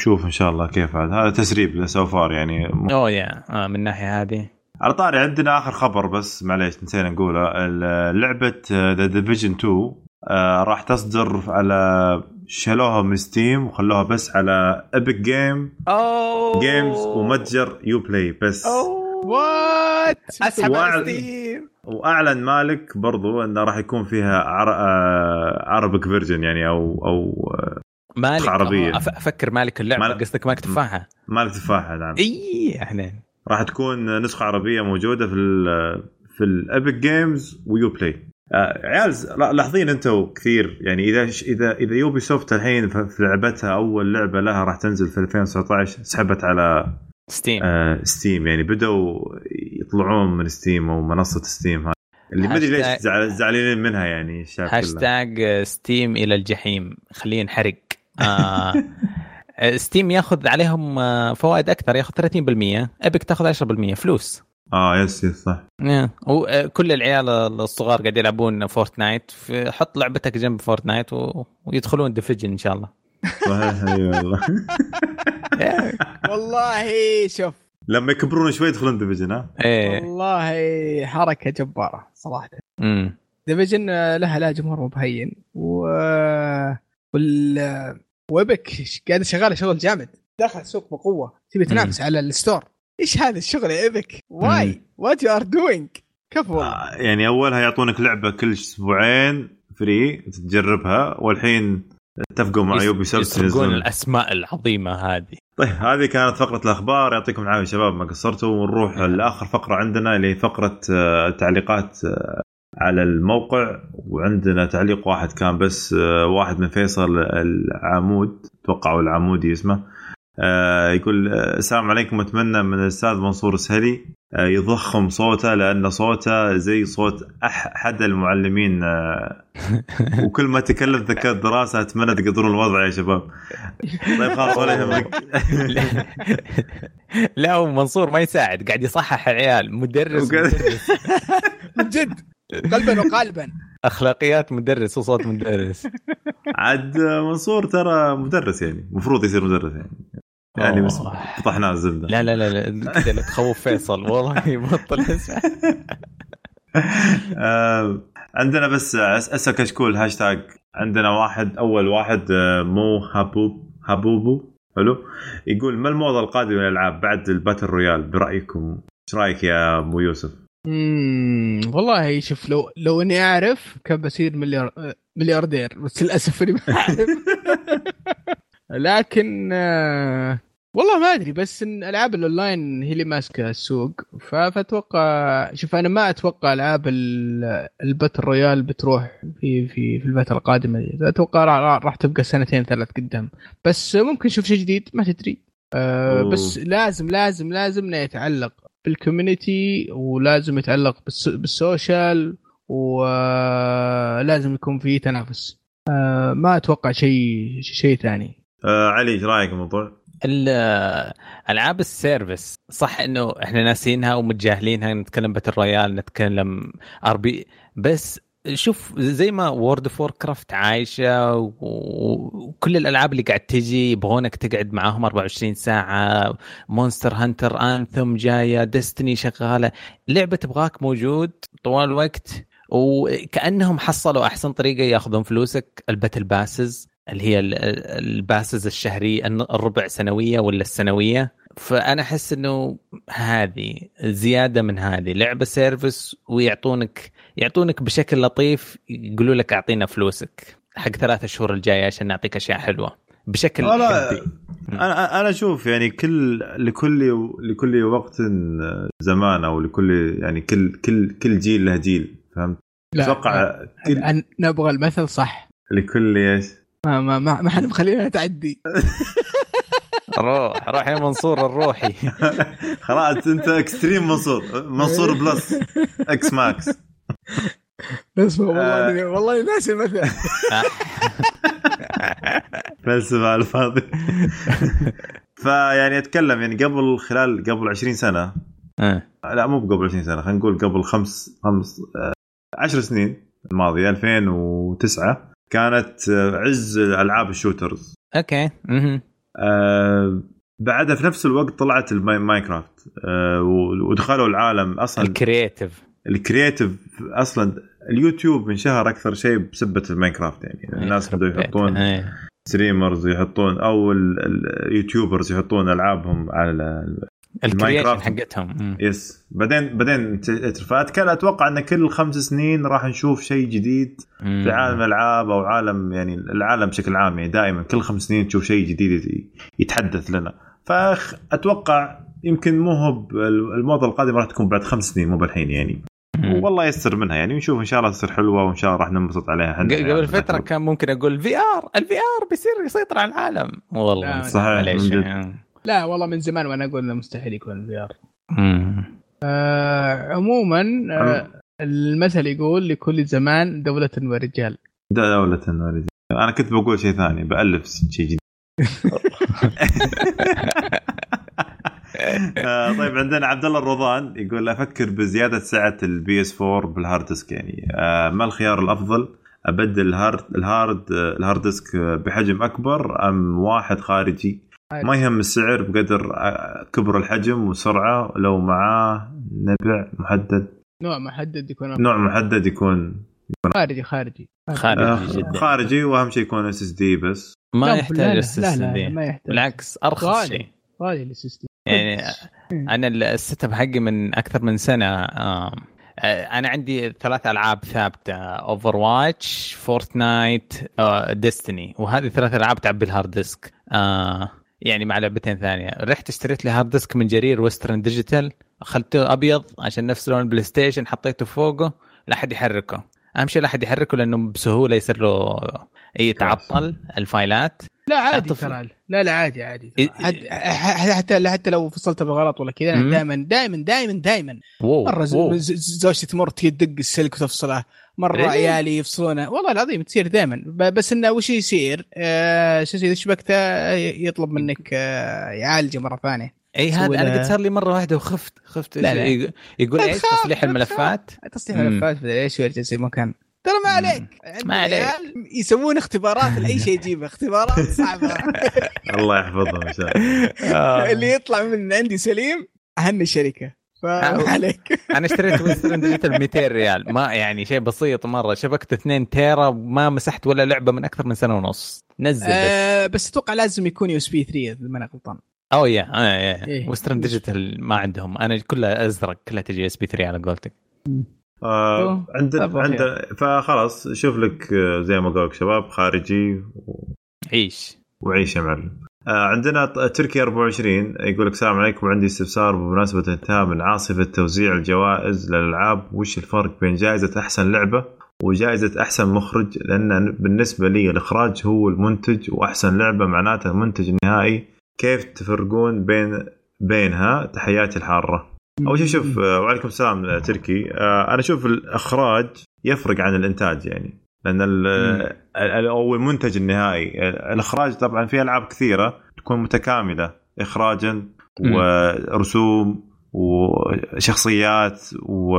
شوف إن شاء الله كيف هذا. هذا تسريب so far يعني. اوه يا آه من الناحيه هذه. على طاري عندنا آخر خبر بس معليش نسينا نقوله. لعبة The Division 2 راح تصدر على شالوها من Steam وخلوها بس على Epic Game اوه Games ومتجر Uplay بس what أسحب على Steam وأعلن مالك برضو إنه راح يكون فيها عر... Arabic version يعني أو أو مالك عربية. أفكر مالك اللعبة مالك قصدك مالك تفاحة. مالك تفاحة نعم إي إحنا. راح تكون نسخة عربية موجودة في ال في ال Epic Games و Uplay آه عيال لاحظين أنتم كثير يعني إذا إذا إذا Ubisoft الحين في لعبتها أول لعبة لها راح تنزل في 2019 سحبت على Steam آه Steam يعني بدأوا يطلعون من Steam أو منصة Steam هاي اللي ما أدري ليش زعلانين منها يعني الشعب هاشتاج Steam إلى الجحيم. خلينا نحرق. آه Steam ياخذ عليهم فوائد أكثر ياخذ 30% ابيك تاخذ 10% فلوس. آه yes yes صح. وكل العيال الصغار قاعد يلعبون Fortnite حط لعبتك جنب Fortnite و... ويدخلون Division إن شاء الله. صحيح أي والله. والله شوف. لما يكبرون شوي يدخلون Division ها؟ إيه. والله حركة جبارة صراحة. امم Division لها لا جمهور مب هين. و وال Epic قاعد شغاله شغل جامد. داخل السوق بقوة. تبي تنافس على ال store. إيش هذا الشغل يا Epic؟ why. what you are doing كفو. آه يعني أولها يعطونك لعبة كل أسبوعين free تجربها. والحين اتفقوا مع Ubisoft يسرقون الأسماء العظيمة هذه. طيب هذه كانت فقرة الأخبار. يعطيكم العافية شباب ما قصرتوا. ونروح لآخر فقرة عندنا اللي هي فقرة تعليقات على الموقع وعندنا تعليق واحد كان بس واحد من فيصل العمود توقعوا العمودي اسمه يقول السلام عليكم أتمنى من الأستاذ منصور السهلي يضخم صوته لأن صوته زي صوت أحد المعلمين. وكل ما تكلم ذكاء الدراسة أتمنى تقدرون الوضع يا شباب. طيب خلاص ولا يهمك. لا هو منصور ما يساعد قاعد يصحح العيال. مدرس. من جد. قلبا وقالبا. أخلاقيات مدرس وصوت مدرس. عاد منصور ترى مدرس يعني. المفروض يصير مدرس يعني. يعني بس فضحناه الزبدة. لا لا لا لا. كذا لا تخوف فيصل. والله يبطل آه عندنا بس أسأل كشكول هاشتاج عندنا واحد أول واحد مو هابوب هابوبو. حلو. يقول ما الموضة القادمة للألعاب بعد ال battle royale؟ برأيكم. إيش رأيك يا أبو يوسف؟ اممم والله شوف لو لو إني أعرف كان بصير مليار ملياردير بس للأسف إني ما أعرف. لكن آه والله ما أدري بس إن ألعاب الأونلاين هي اللي ماسكة السوق. فأتوقع شوف أنا ما أتوقع ألعاب ال battle royale بتروح في في في الفترة القادمة دي. أتوقع راح تبقى سنتين ثلاث قدام. بس ممكن نشوف شيء جديد ما تدري. أه بس لازم لازم لازم يتعلق. بال community ولازم يتعلق بال social ولازم يكون في تنافس أه ما أتوقع شيء شيء ثاني آه علي إيش رأيك الموضوع؟ ألعاب ال service صح إنه إحنا ناسينها ومتجاهلينها نتكلم battle royale نتكلم RPG بس شوف زي ما World of Warcraft عايشة وكل الألعاب اللي قاعد تجي يبغونك تقعد معاهم 24 ساعة. Monster Hunter Anthem جاية Destiny شغالة. لعبة تبغاك موجود طوال الوقت وكأنهم حصلوا أحسن طريقة ياخذون فلوسك ال battle passes اللي هي ال passes الشهريه الربع سنوية ولا السنوية. فأنا أحس إنه هذه زيادة من هذه. لعبة service ويعطونك يعطونك بشكل لطيف يقولوا لك أعطينا فلوسك حق ثلاثة شهور الجايه عشان نعطيك أشياء حلوة بشكل حبي. أنا أنا أشوف يعني كل لكل لكل وقت زمان أو لكل يعني كل كل كل جيل له جيل فهمت؟ أتوقع كل... نبغى المثل صح. لكل إيش؟ ما ما ما, ما حد مخلينا تعدي روح روح يا منصور الروحي. خلاص أنت extreme منصور منصور plus X max اسمع والله والله ناسي المثل فلسفه على الفاضي. فيعني أتكلم يعني قبل خلال قبل 20 سنة. أه. لا مو قبل 20 سنة خلينا نقول قبل خمس خمس 10 سنين الماضية 2009 كانت عز ألعاب ال shooters. okay. آه بعدها في نفس الوقت طلعت ال Minecraft آه ودخلوا العالم أصلا. ال creative. ال creative أصلا اليوتيوب انشهر أكثر شيء بسبة ال Minecraft يعني. الناس بدوا يحطون streamers يحطون أو ال YouTubers يحطون ألعابهم على ال Minecraft حقتهم. yes بعدين بعدين فاتكلم أتوقع إن كل خمس سنين راح نشوف شيء جديد مم. في عالم الالعاب أو عالم يعني العالم بشكل عام يعني. دائما كل خمس سنين تشوف شيء جديد يتحدث لنا. فاتوقع يمكن مو هو الموضة القادمة راح تكون بعد خمس سنين مو بالحين يعني. والله يستر منها. يعني ونشوف إن شاء الله تصير حلوة وإن شاء الله راح ننبسط عليها. إحنا قبل يعني فترة كان ممكن أقول VR ال VR بيصير يسيطر على العالم. والله صحيح لا والله من زمان وأنا أقول إنه مستحيل يكون ال VR آه عموما آه المثل يقول لكل زمان دولة ورجال. دولة ورجال. أنا كنت بقول شيء ثاني بألف شيء جديد. آه طيب عندنا عبد الله الرضان يقول أفكر بزيادة سعة ال PS 4 بال hard disk يعني. آه ما الخيار الأفضل؟ أبدل ال hard ال hard ال hard disk بحجم أكبر أم واحد خارجي؟ ما يهم السعر بقدر كبر الحجم وسرعة لو معاه نوع محدد؟ نوع محدد يكون نوع محدد يكون يكون خارجي خارجي. خارجي آه جدا. خارجي وأهم شيء يكون SSD بس. ما يحتاج SSD بالعكس أرخص شيء. غالي ال SSD يعني أنا ال setup حقي من أكثر من سنة آه أنا عندي ثلاث ألعاب ثابتة Overwatch Fortnite Destiny وهذه ثلاث ألعاب تعبي ال hard disk آه يعني مع لعبتين ثانية. رحت اشتريت لي hard disk من جرير Western Digital أخذته أبيض عشان نفس لون ال PlayStation حطيته فوقه لا أحد يحركه. أهم شيء لا أحد يحركه لأنه بسهولة يصير له يتعطل الفايلات. لا عادي ترى. لا لا عادي عادي حتى حتى لو فصلت بالغلط ولا كذا دائما دائما دائما دائما مرة زوجتي تمر تدق السلك وتفصله. مرة عيالي يفصلونه. والله العظيم تصير دائما بس إنه وش يصير؟ آه شو اذا شبكته يطلب منك آه يعالجه مرة ثانية. إي هذا أنا قد صار لي مرة واحدة وخفت خفت. لا لا. يقول إيش؟ تصليح الملفات؟ تصليح الملفات إيش ويرجع زي ما كان ترى ما عليك. ما عليك. يسوون اختبارات لأي شيء يجيبه اختبارات صعبة. الله يحفظهم إن شاء الله. اللي يطلع من عندي سليم أهني الشركة. فما عليك. أنا اشتريت Western Digital 200 ريال. ما يعني شيء بسيط مرة. شبكه 2 تيرا ما مسحت ولا لعبة من أكثر من سنة ونص. نزل بس أه بس. أتوقع لازم يكون USB 3 إذا ما أنا غلطان. oh yeah إيه. Western Digital ما عندهم. أنا كلها أزرق كلها تجي USB 3 على قولتك. آه عندنا عندنا فخلاص شوف لك آه، زي ما قالك شباب خارجي و... عيش. وعيش يا معلم. آه عندنا تركيا 24 يقول لك السلام عليكم. عندي استفسار بمناسبة انتهاء من عاصفه توزيع الجوائز للألعاب وش الفرق بين جائزة أحسن لعبة وجائزة أحسن مخرج؟ لأن بالنسبة لي الإخراج هو المنتج وأحسن لعبة معناتها المنتج النهائي كيف تفرقون بين بينها؟ تحياتي الحارة. أول شيء شوف آه، وعليكم السلام آه، تركي. آه، أنا أشوف الإخراج يفرق عن الإنتاج يعني. لأن أو المنتج النهائي. الإخراج طبعا في ألعاب كثيرة تكون متكاملة. اخراجا ورسوم وشخصيات و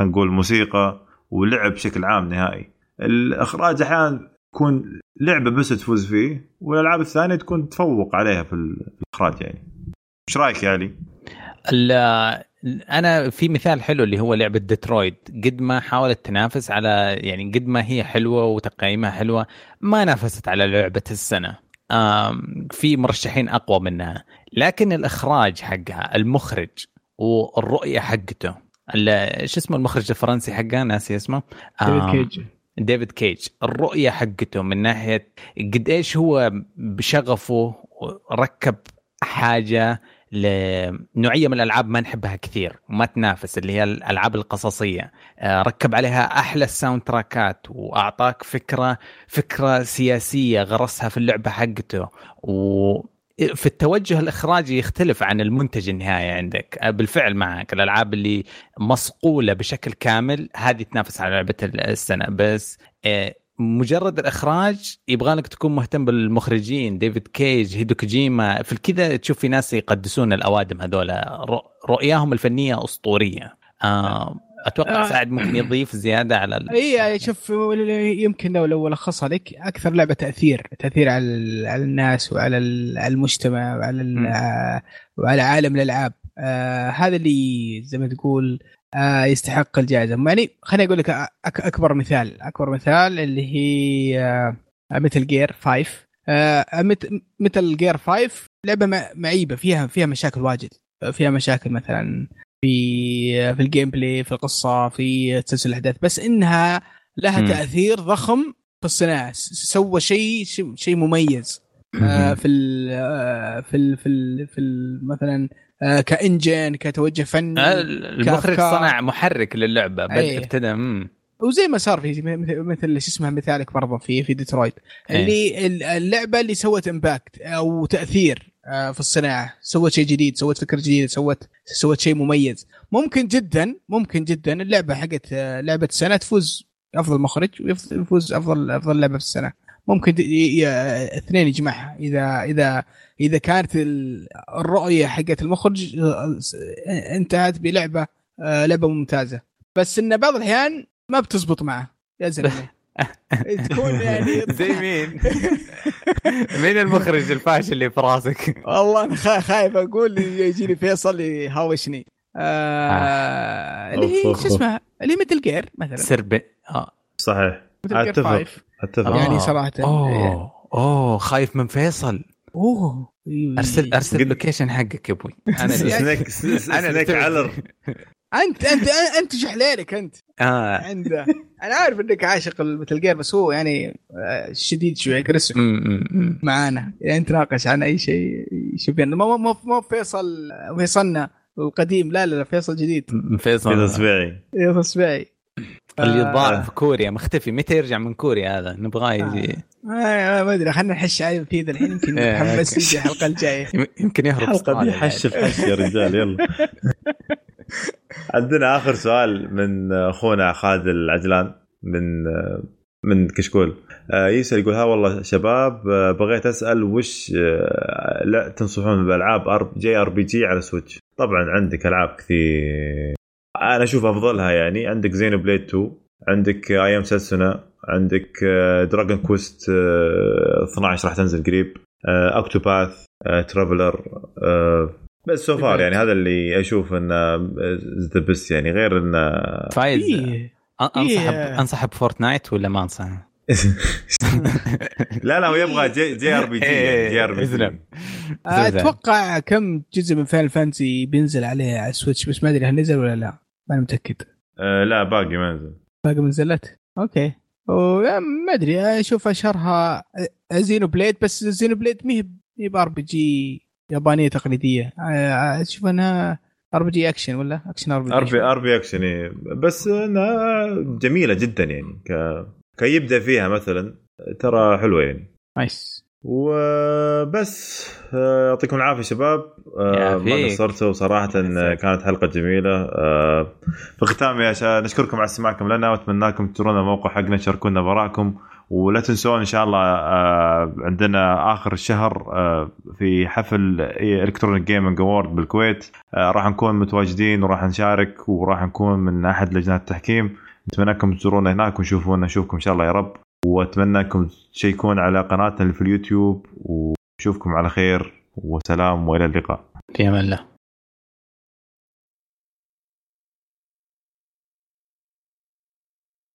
نقول موسيقى ولعب بشكل عام نهائي. الإخراج أحيانا تكون لعبة بس تفوز فيه والألعاب الثانية تكون تفوق عليها في الإخراج يعني. إيش رأيك يا علي؟ أنا في مثال حلو اللي هو لعبة ديترويت. قد ما حاولت تنافس على يعني قد ما هي حلوة وتقييمها حلوة ما نافست على لعبة السنة. في مرشحين أقوى منها. لكن الإخراج حقها المخرج والرؤية حقته شو اسمه المخرج الفرنسي حقه؟ ناسي اسمه. ديفيد كيج. ديفيد كيج. الرؤية حقته من ناحية قد إيش هو بشغفه ركب حاجة لنوعية من الألعاب ما نحبها كثير وما تنافس اللي هي الألعاب القصصية. آه، ركب عليها أحلى الساوند تراكات وأعطاك فكرة فكرة سياسية غرسها في اللعبة حقته. و في التوجه الإخراجي يختلف عن المنتج النهائي عندك. آه، بالفعل معك الألعاب اللي مصقولة بشكل كامل هذه تنافس على لعبة السنة. بس آه، مجرد الإخراج يبغى لك تكون مهتم بالمخرجين ديفيد كيج هيدو كوجيما في كذا تشوف في ناس يقدسون الأوادم هذول رؤياهم الفنية أسطورية. آه أتوقع آه. سعد ممكن يضيف زيادة على إي شوف يمكن لو لو لخصها لك أكثر لعبة تأثير تأثير على على الناس وعلى المجتمع وعلى وعلى عالم الألعاب. آه هذا اللي زي ما تقول آه يستحق الجائزة. يعني خليني أقول لك أكبر مثال أكبر مثال اللي هي آه Metal Gear 5 آه Metal Gear 5 لعبة معيبة فيها فيها مشاكل واجد. فيها مشاكل مثلا في في ال gameplay في القصة في تسلسل الأحداث بس إنها لها م. تأثير ضخم في الصناعة. سوى شيء شيء مميز. آه في ال آه، في ال في, ال في ال مثلا آه ك engine كتوجه فني آه، المخرج صنع محرك للعبة ابتدى وزي ما صار في مثل شو اسمه مثالك برضه في في ديترويت. اللي اللعبة اللي سوت impact أو تأثير آه، في الصناعة. سوت شيء جديد سوت فكرة جديدة سوت سوت شيء مميز. ممكن جدا ممكن جدا. اللعبة حقت آه، لعبة السنة تفوز أفضل مخرج ويفوز أفضل أفضل لعبة في السنة. ممكن اثنين يجمعها. اذا اذا إذا كانت الرؤية حقت المخرج آه، انتهت بلعبة لعبة ممتازة. بس إن بعض الأحيان ما بتزبط معه. يا زلمة. تكون يعني زي مين؟ مين المخرج الفاشل اللي في راسك؟ والله أنا خايف أقول يجيني فيصل يهاوشني. آه اللي هي شو اسمها؟ اللي هي مثل جير مثلا. سرب آه. صحيح. أتفق. أتفق. يعني صراحة اوه اوه خايف من فيصل. أوه. ارسل أرسل ال location حقك يا أبوي. أنا Snake Snake علر. انت انت أنت جحليلك أنت. آه. عنده أنا عارف إنك عاشق ال Metal Gear بس هو يعني آه، شديد شوي aggressive معانا. يعني نتناقش عن أي شيء يشوف يعني. مو مو مو فيصل فيصلنا القديم. لا لا لا فيصل جديد. فيصل. فيصل سبيعي فيصل سبيعي اللي ضاع في كوريا مختفي. متى يرجع من كوريا هذا؟ نبغاه يجي. آه. آه ما أدري خلينا نحش عليه فيه الحين يمكن إيه، نتحمس يجي الحلقة الجاية. يمكن يهرب الحلقة دي حش في حش يا رجال يلا. عندنا آخر سؤال من أخونا خالد العجلان من من كشكول. آه، يسأل يقول ها والله شباب آه، بغيت أسأل وش آه، لا تنصحون بالعاب JRPG على Switch؟ طبعا عندك ألعاب كثير. أنا أشوف أفضلها يعني. عندك Xenoblade 2 عندك I am Setsuna عندك Dragon Quest 12 راح تنزل قريب Octopath Traveler بس so far يعني هذا اللي أشوف إنه ذا بس يعني. غير انه فايز. إيه. انصح إيه. انصح ب Fortnite ولا ما انصح؟ لا لا هو يبغى J, JRPG يعني JRPG أتوقع كم جزء من Final Fantasy بينزل عليه على ال Switch بس ما أدري هل نزل ولا لا. ما أنا متأكد. آه لا باقي ما نزل. باقي ما نزلت؟ أوكي. ما أدري. أشوف أشهرها Xenoblade بس Xenoblade ما هي ب RPG يابانية تقليدية. أشوف آه، أنها RPG action ولا action RP RP RP action إيه. بس أنها جميلة جدا يعني ك كيبدأ فيها مثلا ترى حلوة يعني. nice. وبس آه، يعطيكم العافية شباب. آه، ما قصرتوا صراحة كانت حلقة جميلة. في الختام يا نشكركم على استماعكم لنا واتمنى لكم تزورون الموقع حقنا تشاركونا بآرائكم. ولا تنسون إن شاء الله آه، عندنا آخر الشهر آه، في حفل Electronic Gaming Award بالكويت. آه، راح نكون متواجدين وراح نشارك وراح نكون من أحد لجنات التحكيم. نتمنى انكم تزورونا هناك ونشوفونا نشوفكم إن شاء الله يا رب. وأتمنى أنكم تشيكون على قناتنا في اليوتيوب ونشوفكم على خير وسلام وإلى اللقاء. في أمان الله.